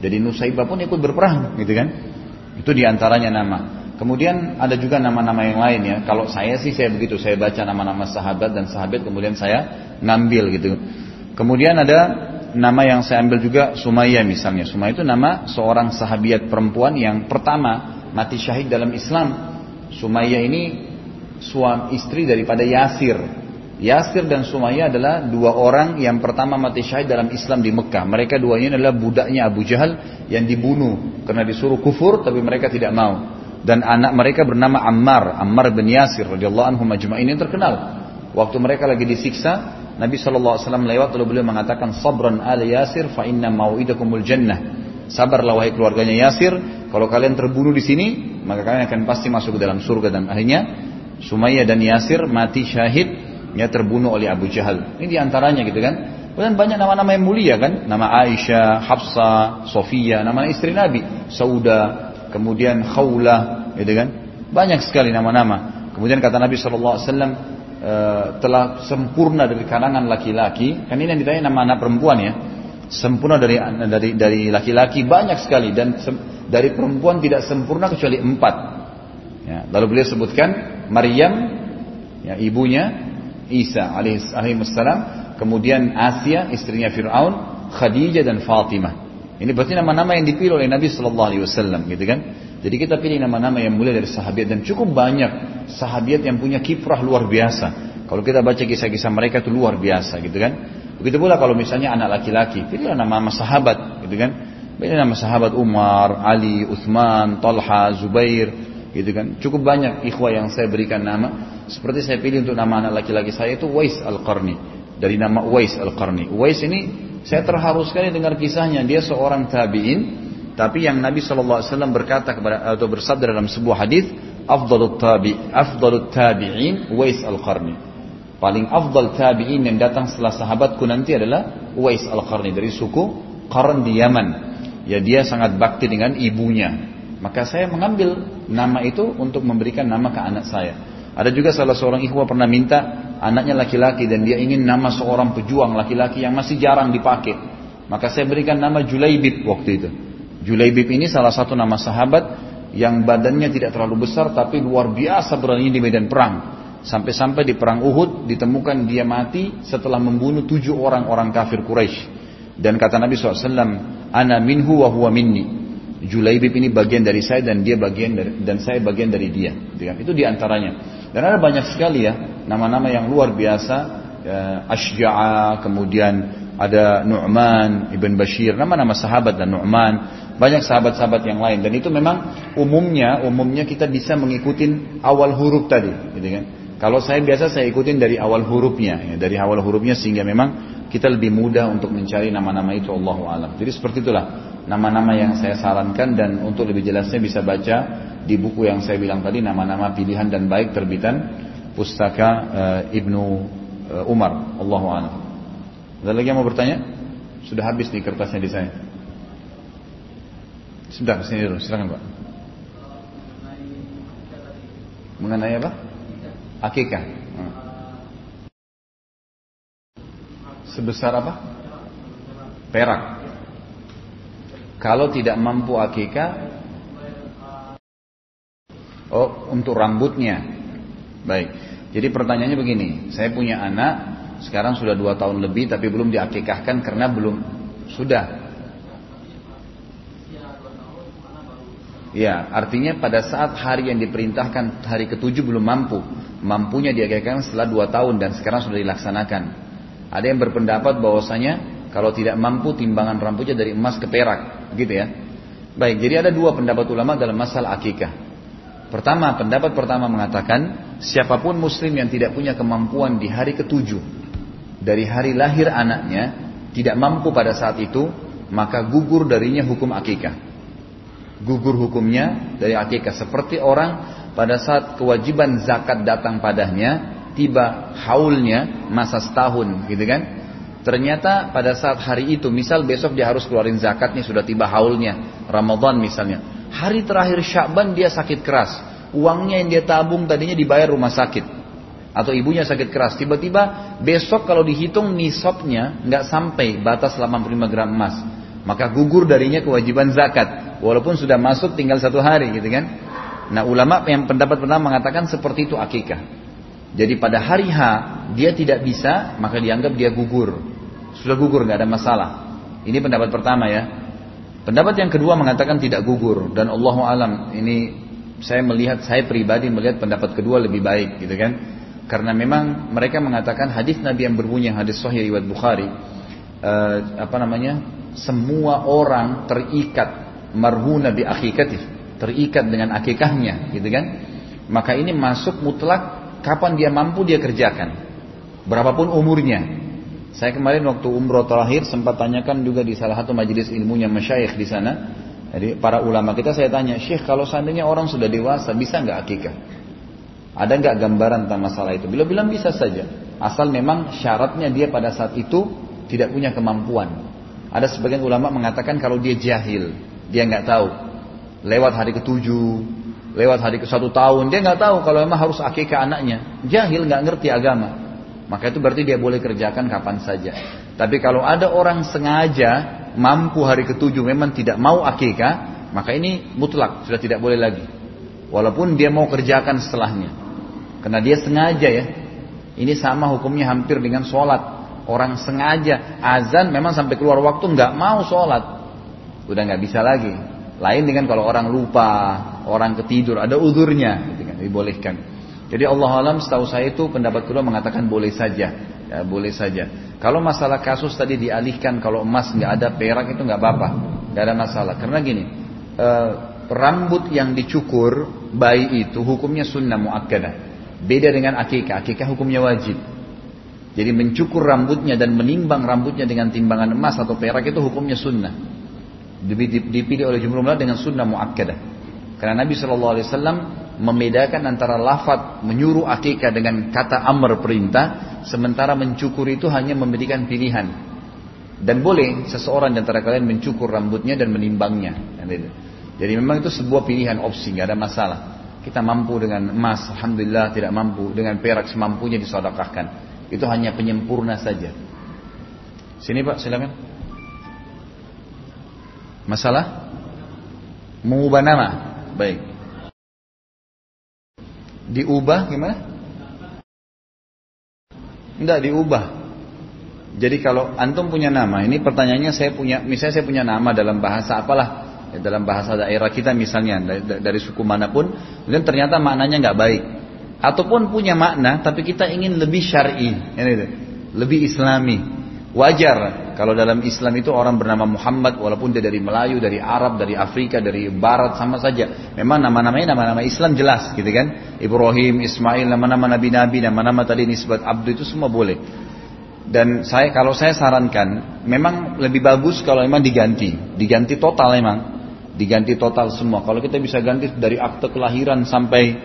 Jadi Nusaibah pun ikut berperang gitu kan? Itu di antaranya nama. Kemudian ada juga nama-nama yang lain ya. Kalau saya sih saya begitu. Saya baca nama-nama sahabat dan sahabat kemudian saya ngambil gitu. Kemudian ada nama yang saya ambil juga Sumayyah misalnya. Sumayyah itu nama seorang sahabiat perempuan yang pertama mati syahid dalam Islam Sumayyah ini suami istri daripada Yasir. Yasir dan Sumayyah adalah dua orang yang pertama mati syahid dalam Islam di Mekah. Mereka duanya adalah budaknya Abu Jahal yang dibunuh karena disuruh kufur tapi mereka tidak mau. Dan anak mereka bernama Ammar, Ammar bin Yasir radhiyallahu anhu majma'in yang terkenal. Waktu mereka lagi disiksa, Nabi SAW lewat lalu beliau mengatakan sabran ala Yasir fa inna mau'idakumul jannah. Sabarlah wahai keluarganya Yasir, kalau kalian terbunuh di sini, maka kalian akan pasti masuk ke dalam surga dan akhirnya Sumayyah dan Yasir mati syahid ya terbunuh oleh Abu Jahal. Ini di antaranya gitu kan. Kemudian banyak nama-nama yang mulia kan. Nama Aisyah, Hafsa, Sofia, nama istri Nabi. Sauda, kemudian Khawlah gitu kan. Banyak sekali nama-nama. Kemudian kata Nabi SAW eh, telah sempurna dari kalangan laki-laki. Kan ini yang ditanya nama anak perempuan ya. Sempurna dari dari dari laki-laki banyak sekali dan dari perempuan tidak sempurna kecuali empat. Ya, lalu beliau sebutkan Maryam, ya, ibunya Isa alaihissalam, kemudian Asia, istrinya Fir'aun, Khadijah dan Fatimah. Ini berarti nama-nama yang dipilih oleh Nabi Shallallahu Alaihi Wasallam, gitu kan? Jadi kita pilih nama-nama yang mulia dari sahabat dan cukup banyak sahabat yang punya kiprah luar biasa. Kalau kita baca kisah-kisah mereka itu luar biasa, gitu kan? Begitu pula kalau misalnya anak laki-laki, pilih nama-nama sahabat, gitu kan? Pilih nama sahabat Umar, Ali, Uthman, Talha, Zubair, gitu kan? Cukup banyak ikhwah yang saya berikan nama. Seperti saya pilih untuk nama anak laki-laki saya itu Wais Al-Qarni. Dari nama Wais Al-Qarni. Wais ini saya terharu sekali dengar kisahnya. Dia seorang tabi'in tapi yang Nabi SAW berkata kepada atau bersabda dalam sebuah hadis afdalut tabi afdalut tabi'in Wais Al-Qarni paling afdal tabi'in yang datang setelah sahabatku nanti adalah Wais Al-Qarni dari suku Qarn di Yaman ya dia sangat bakti dengan ibunya maka saya mengambil nama itu untuk memberikan nama ke anak saya. Ada juga salah seorang ikhwah pernah minta anaknya laki-laki dan dia ingin nama seorang pejuang laki-laki yang masih jarang dipakai. Maka saya berikan nama Julaibib waktu itu. Julaibib ini salah satu nama sahabat yang badannya tidak terlalu besar tapi luar biasa berani di medan perang. Sampai-sampai di perang Uhud ditemukan dia mati setelah membunuh tujuh orang orang kafir Quraisy. Dan kata Nabi SAW, Ana minhu wa huwa minni. Julaibib ini bagian dari saya dan dia bagian dari dan saya bagian dari dia. Itu di antaranya. Dan ada banyak sekali ya nama-nama yang luar biasa. Ya, Ashja'a, kemudian ada Nu'man ibn Bashir, nama-nama sahabat dan Nu'man. banyak sahabat-sahabat yang lain dan itu memang umumnya umumnya kita bisa mengikuti awal huruf tadi, gitu kan. Kalau saya biasa saya ikutin dari awal hurufnya, ya, dari awal hurufnya sehingga memang kita lebih mudah untuk mencari nama-nama itu Allah alam. Jadi seperti itulah nama-nama yang saya sarankan dan untuk lebih jelasnya bisa baca di buku yang saya bilang tadi nama-nama pilihan dan baik terbitan pustaka uh, Ibnu uh, Umar. Allah alam. Ada lagi yang mau bertanya? Sudah habis nih kertasnya di saya. Sebentar, sini dulu, silakan Pak. Mengenai apa? Akikah. Hmm. Sebesar apa? Perak. Kalau tidak mampu akikah, oh untuk rambutnya. Baik. Jadi pertanyaannya begini, saya punya anak, sekarang sudah dua tahun lebih tapi belum diakikahkan karena belum sudah Ya, artinya pada saat hari yang diperintahkan hari ketujuh belum mampu, mampunya diagakkan setelah dua tahun dan sekarang sudah dilaksanakan. Ada yang berpendapat bahwasanya kalau tidak mampu timbangan rambutnya dari emas ke perak, gitu ya. Baik, jadi ada dua pendapat ulama dalam masalah akikah. Pertama, pendapat pertama mengatakan siapa pun muslim yang tidak punya kemampuan di hari ketujuh dari hari lahir anaknya tidak mampu pada saat itu, maka gugur darinya hukum akikah gugur hukumnya dari akikah. Seperti orang pada saat kewajiban zakat datang padanya tiba haulnya masa setahun gitu kan? Ternyata pada saat hari itu misal besok dia harus keluarin zakatnya sudah tiba haulnya Ramadan misalnya. Hari terakhir Syakban dia sakit keras. Uangnya yang dia tabung tadinya dibayar rumah sakit. Atau ibunya sakit keras. Tiba-tiba besok kalau dihitung nisabnya nggak sampai batas 85 gram emas maka gugur darinya kewajiban zakat. Walaupun sudah masuk tinggal satu hari gitu kan? Nah ulama yang pendapat pertama mengatakan seperti itu akikah. Jadi pada hari H dia tidak bisa maka dianggap dia gugur. Sudah gugur nggak ada masalah. Ini pendapat pertama ya. Pendapat yang kedua mengatakan tidak gugur. Dan Allah alam ini saya melihat saya pribadi melihat pendapat kedua lebih baik gitu kan? Karena memang mereka mengatakan hadis Nabi yang berbunyi hadis Sahih riwayat Bukhari uh, apa namanya semua orang terikat marhuna bi akikatih, terikat dengan akikahnya, gitu kan? Maka ini masuk mutlak kapan dia mampu dia kerjakan. Berapapun umurnya. Saya kemarin waktu umroh terakhir sempat tanyakan juga di salah satu majelis ilmunya masyayikh di sana. Jadi para ulama kita saya tanya, Syekh kalau seandainya orang sudah dewasa bisa nggak akikah? Ada nggak gambaran tentang masalah itu? Bila bilang bisa saja, asal memang syaratnya dia pada saat itu tidak punya kemampuan. Ada sebagian ulama mengatakan kalau dia jahil, dia nggak tahu. Lewat hari ketujuh, lewat hari ke satu tahun, dia nggak tahu kalau memang harus akikah anaknya. Jahil nggak ngerti agama. Maka itu berarti dia boleh kerjakan kapan saja. Tapi kalau ada orang sengaja mampu hari ketujuh memang tidak mau akikah, maka ini mutlak sudah tidak boleh lagi. Walaupun dia mau kerjakan setelahnya. Karena dia sengaja ya. Ini sama hukumnya hampir dengan sholat. Orang sengaja azan memang sampai keluar waktu nggak mau sholat, udah nggak bisa lagi. Lain dengan kalau orang lupa, orang ketidur, ada udurnya, gitu kan, dibolehkan. Jadi Allah alam setahu saya itu pendapat kedua mengatakan boleh saja, ya, boleh saja. Kalau masalah kasus tadi dialihkan kalau emas nggak ada perak itu nggak apa-apa, nggak ada masalah. Karena gini, e, rambut yang dicukur bayi itu hukumnya sunnah muakkadah. Beda dengan akikah, akikah hukumnya wajib. Jadi mencukur rambutnya dan menimbang rambutnya dengan timbangan emas atau perak itu hukumnya sunnah. Dipilih oleh jumhur ulama dengan sunnah muakkadah. Karena Nabi Shallallahu Alaihi Wasallam membedakan antara lafaz menyuruh akikah dengan kata amr perintah, sementara mencukur itu hanya memberikan pilihan. Dan boleh seseorang di antara kalian mencukur rambutnya dan menimbangnya. Jadi memang itu sebuah pilihan opsi, nggak ada masalah. Kita mampu dengan emas, alhamdulillah tidak mampu dengan perak semampunya disodakahkan. Itu hanya penyempurna saja. Sini Pak, silakan. Masalah? Mengubah nama. Baik. Diubah gimana? Enggak diubah. Jadi kalau antum punya nama, ini pertanyaannya saya punya, misalnya saya punya nama dalam bahasa apalah, ya, dalam bahasa daerah kita misalnya dari, dari suku mana pun, kemudian ternyata maknanya nggak baik ataupun punya makna tapi kita ingin lebih syar'i, lebih islami. Wajar Kalau dalam Islam itu orang bernama Muhammad walaupun dia dari Melayu, dari Arab, dari Afrika, dari Barat sama saja. Memang nama-namanya nama-nama Islam jelas gitu kan. Ibrahim, Ismail, nama-nama nabi-nabi, nama-nama tadi nisbat abdu itu semua boleh. Dan saya kalau saya sarankan memang lebih bagus kalau memang diganti, diganti total memang. Diganti total semua. Kalau kita bisa ganti dari akte kelahiran sampai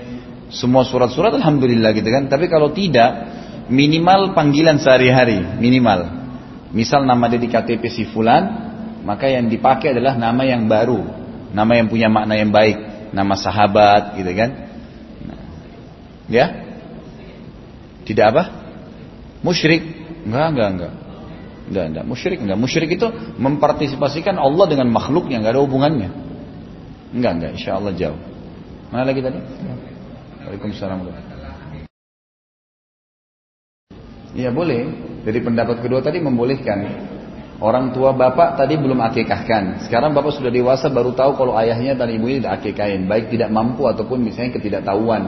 semua surat-surat alhamdulillah gitu kan. Tapi kalau tidak minimal panggilan sehari-hari, minimal. Misal nama dia di KTP si fulan, maka yang dipakai adalah nama yang baru, nama yang punya makna yang baik, nama sahabat, gitu kan? Nah, ya? Tidak apa? Musyrik? Enggak, enggak, enggak. Enggak, enggak. Musyrik enggak. Musyrik itu mempartisipasikan Allah dengan makhluknya, enggak ada hubungannya. Enggak, enggak. Insya Allah jauh. Mana lagi tadi? Waalaikumsalam. Iya boleh. Jadi pendapat kedua tadi membolehkan. Orang tua bapak tadi belum akikahkan. Sekarang bapak sudah dewasa baru tahu kalau ayahnya dan ibunya tidak akikahin. Baik tidak mampu ataupun misalnya ketidaktahuan.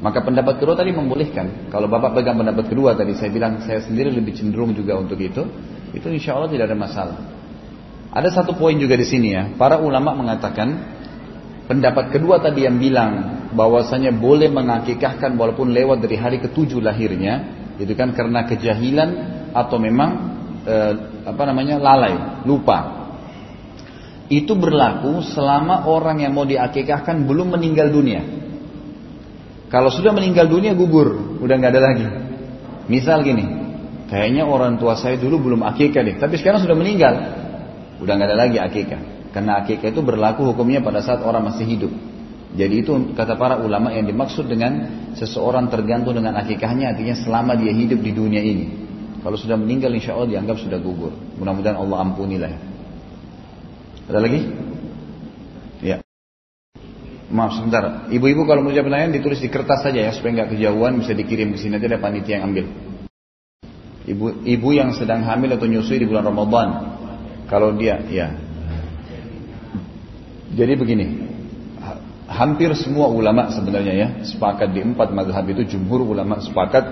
Maka pendapat kedua tadi membolehkan. Kalau bapak pegang pendapat kedua tadi saya bilang saya sendiri lebih cenderung juga untuk itu. Itu insya Allah tidak ada masalah. Ada satu poin juga di sini ya. Para ulama mengatakan pendapat kedua tadi yang bilang bahwasanya boleh mengakikahkan walaupun lewat dari hari ketujuh lahirnya itu kan karena kejahilan atau memang e, apa namanya lalai, lupa. Itu berlaku selama orang yang mau diakikahkan belum meninggal dunia. Kalau sudah meninggal dunia gugur, udah nggak ada lagi. Misal gini, kayaknya orang tua saya dulu belum akikah deh, tapi sekarang sudah meninggal, udah nggak ada lagi akikah. Karena akikah itu berlaku hukumnya pada saat orang masih hidup. Jadi itu kata para ulama yang dimaksud dengan seseorang tergantung dengan akikahnya artinya selama dia hidup di dunia ini. Kalau sudah meninggal insya Allah dianggap sudah gugur. Mudah-mudahan Allah ampunilah. Ada lagi? Ya. Maaf sebentar. Ibu-ibu kalau mau jawab pertanyaan ditulis di kertas saja ya supaya nggak kejauhan bisa dikirim ke sini nanti ada panitia yang ambil. Ibu ibu yang sedang hamil atau nyusui di bulan Ramadan. Kalau dia ya. Jadi begini, hampir semua ulama sebenarnya ya sepakat di empat madhab itu jumhur ulama sepakat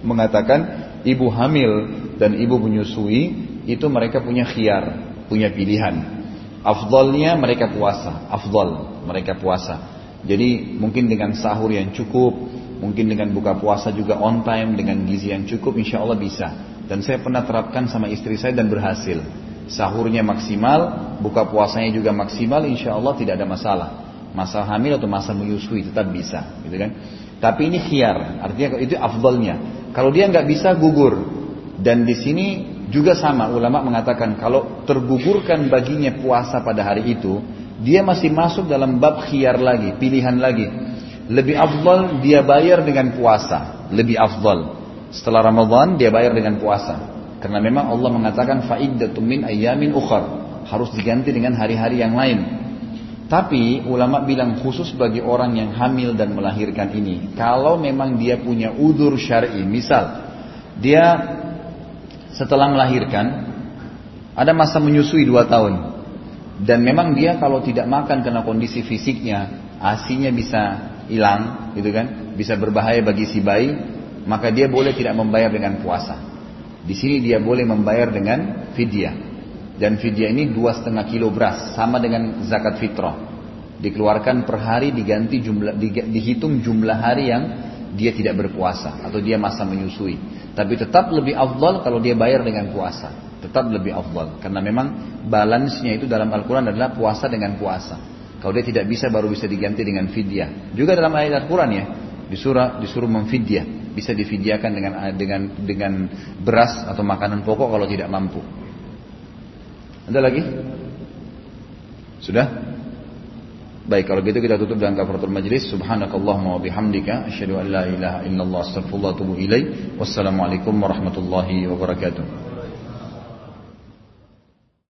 mengatakan ibu hamil dan ibu menyusui itu mereka punya khiar, punya pilihan. Afdalnya mereka puasa, afdal mereka puasa. Jadi mungkin dengan sahur yang cukup, mungkin dengan buka puasa juga on time dengan gizi yang cukup, insya Allah bisa. Dan saya pernah terapkan sama istri saya dan berhasil. Sahurnya maksimal, buka puasanya juga maksimal, insya Allah tidak ada masalah masa hamil atau masa menyusui tetap bisa, gitu kan? Tapi ini khiar, artinya itu afdalnya. Kalau dia nggak bisa gugur, dan di sini juga sama ulama mengatakan kalau tergugurkan baginya puasa pada hari itu, dia masih masuk dalam bab khiar lagi, pilihan lagi. Lebih afdal dia bayar dengan puasa, lebih afdal. Setelah Ramadan dia bayar dengan puasa. Karena memang Allah mengatakan fa'iddatum min ayyamin ukhar. Harus diganti dengan hari-hari yang lain. Tapi ulama bilang khusus bagi orang yang hamil dan melahirkan ini, kalau memang dia punya udur syar'i, misal dia setelah melahirkan ada masa menyusui dua tahun dan memang dia kalau tidak makan karena kondisi fisiknya asinya bisa hilang, gitu kan, bisa berbahaya bagi si bayi, maka dia boleh tidak membayar dengan puasa. Di sini dia boleh membayar dengan fidyah. Dan fidyah ini dua setengah kilo beras, sama dengan zakat fitrah. Dikeluarkan per hari diganti jumlah, dihitung jumlah hari yang dia tidak berpuasa atau dia masa menyusui. Tapi tetap lebih afdal kalau dia bayar dengan puasa. Tetap lebih afdal karena memang balance-nya itu dalam Al-Qur'an adalah puasa dengan puasa. Kalau dia tidak bisa baru bisa diganti dengan fidyah. Juga dalam ayat Al-Qur'an ya, disuruh disuruh memfidyah, bisa difidyahkan dengan dengan dengan beras atau makanan pokok kalau tidak mampu. Ada lagi? Sudah? Baik, kalau gitu kita tutup dengan kafaratul majlis. Subhanakallahumma wa bihamdika asyhadu an la ilaha illallah astaghfirullah wa atubu ilaik. Wassalamualaikum warahmatullahi wabarakatuh.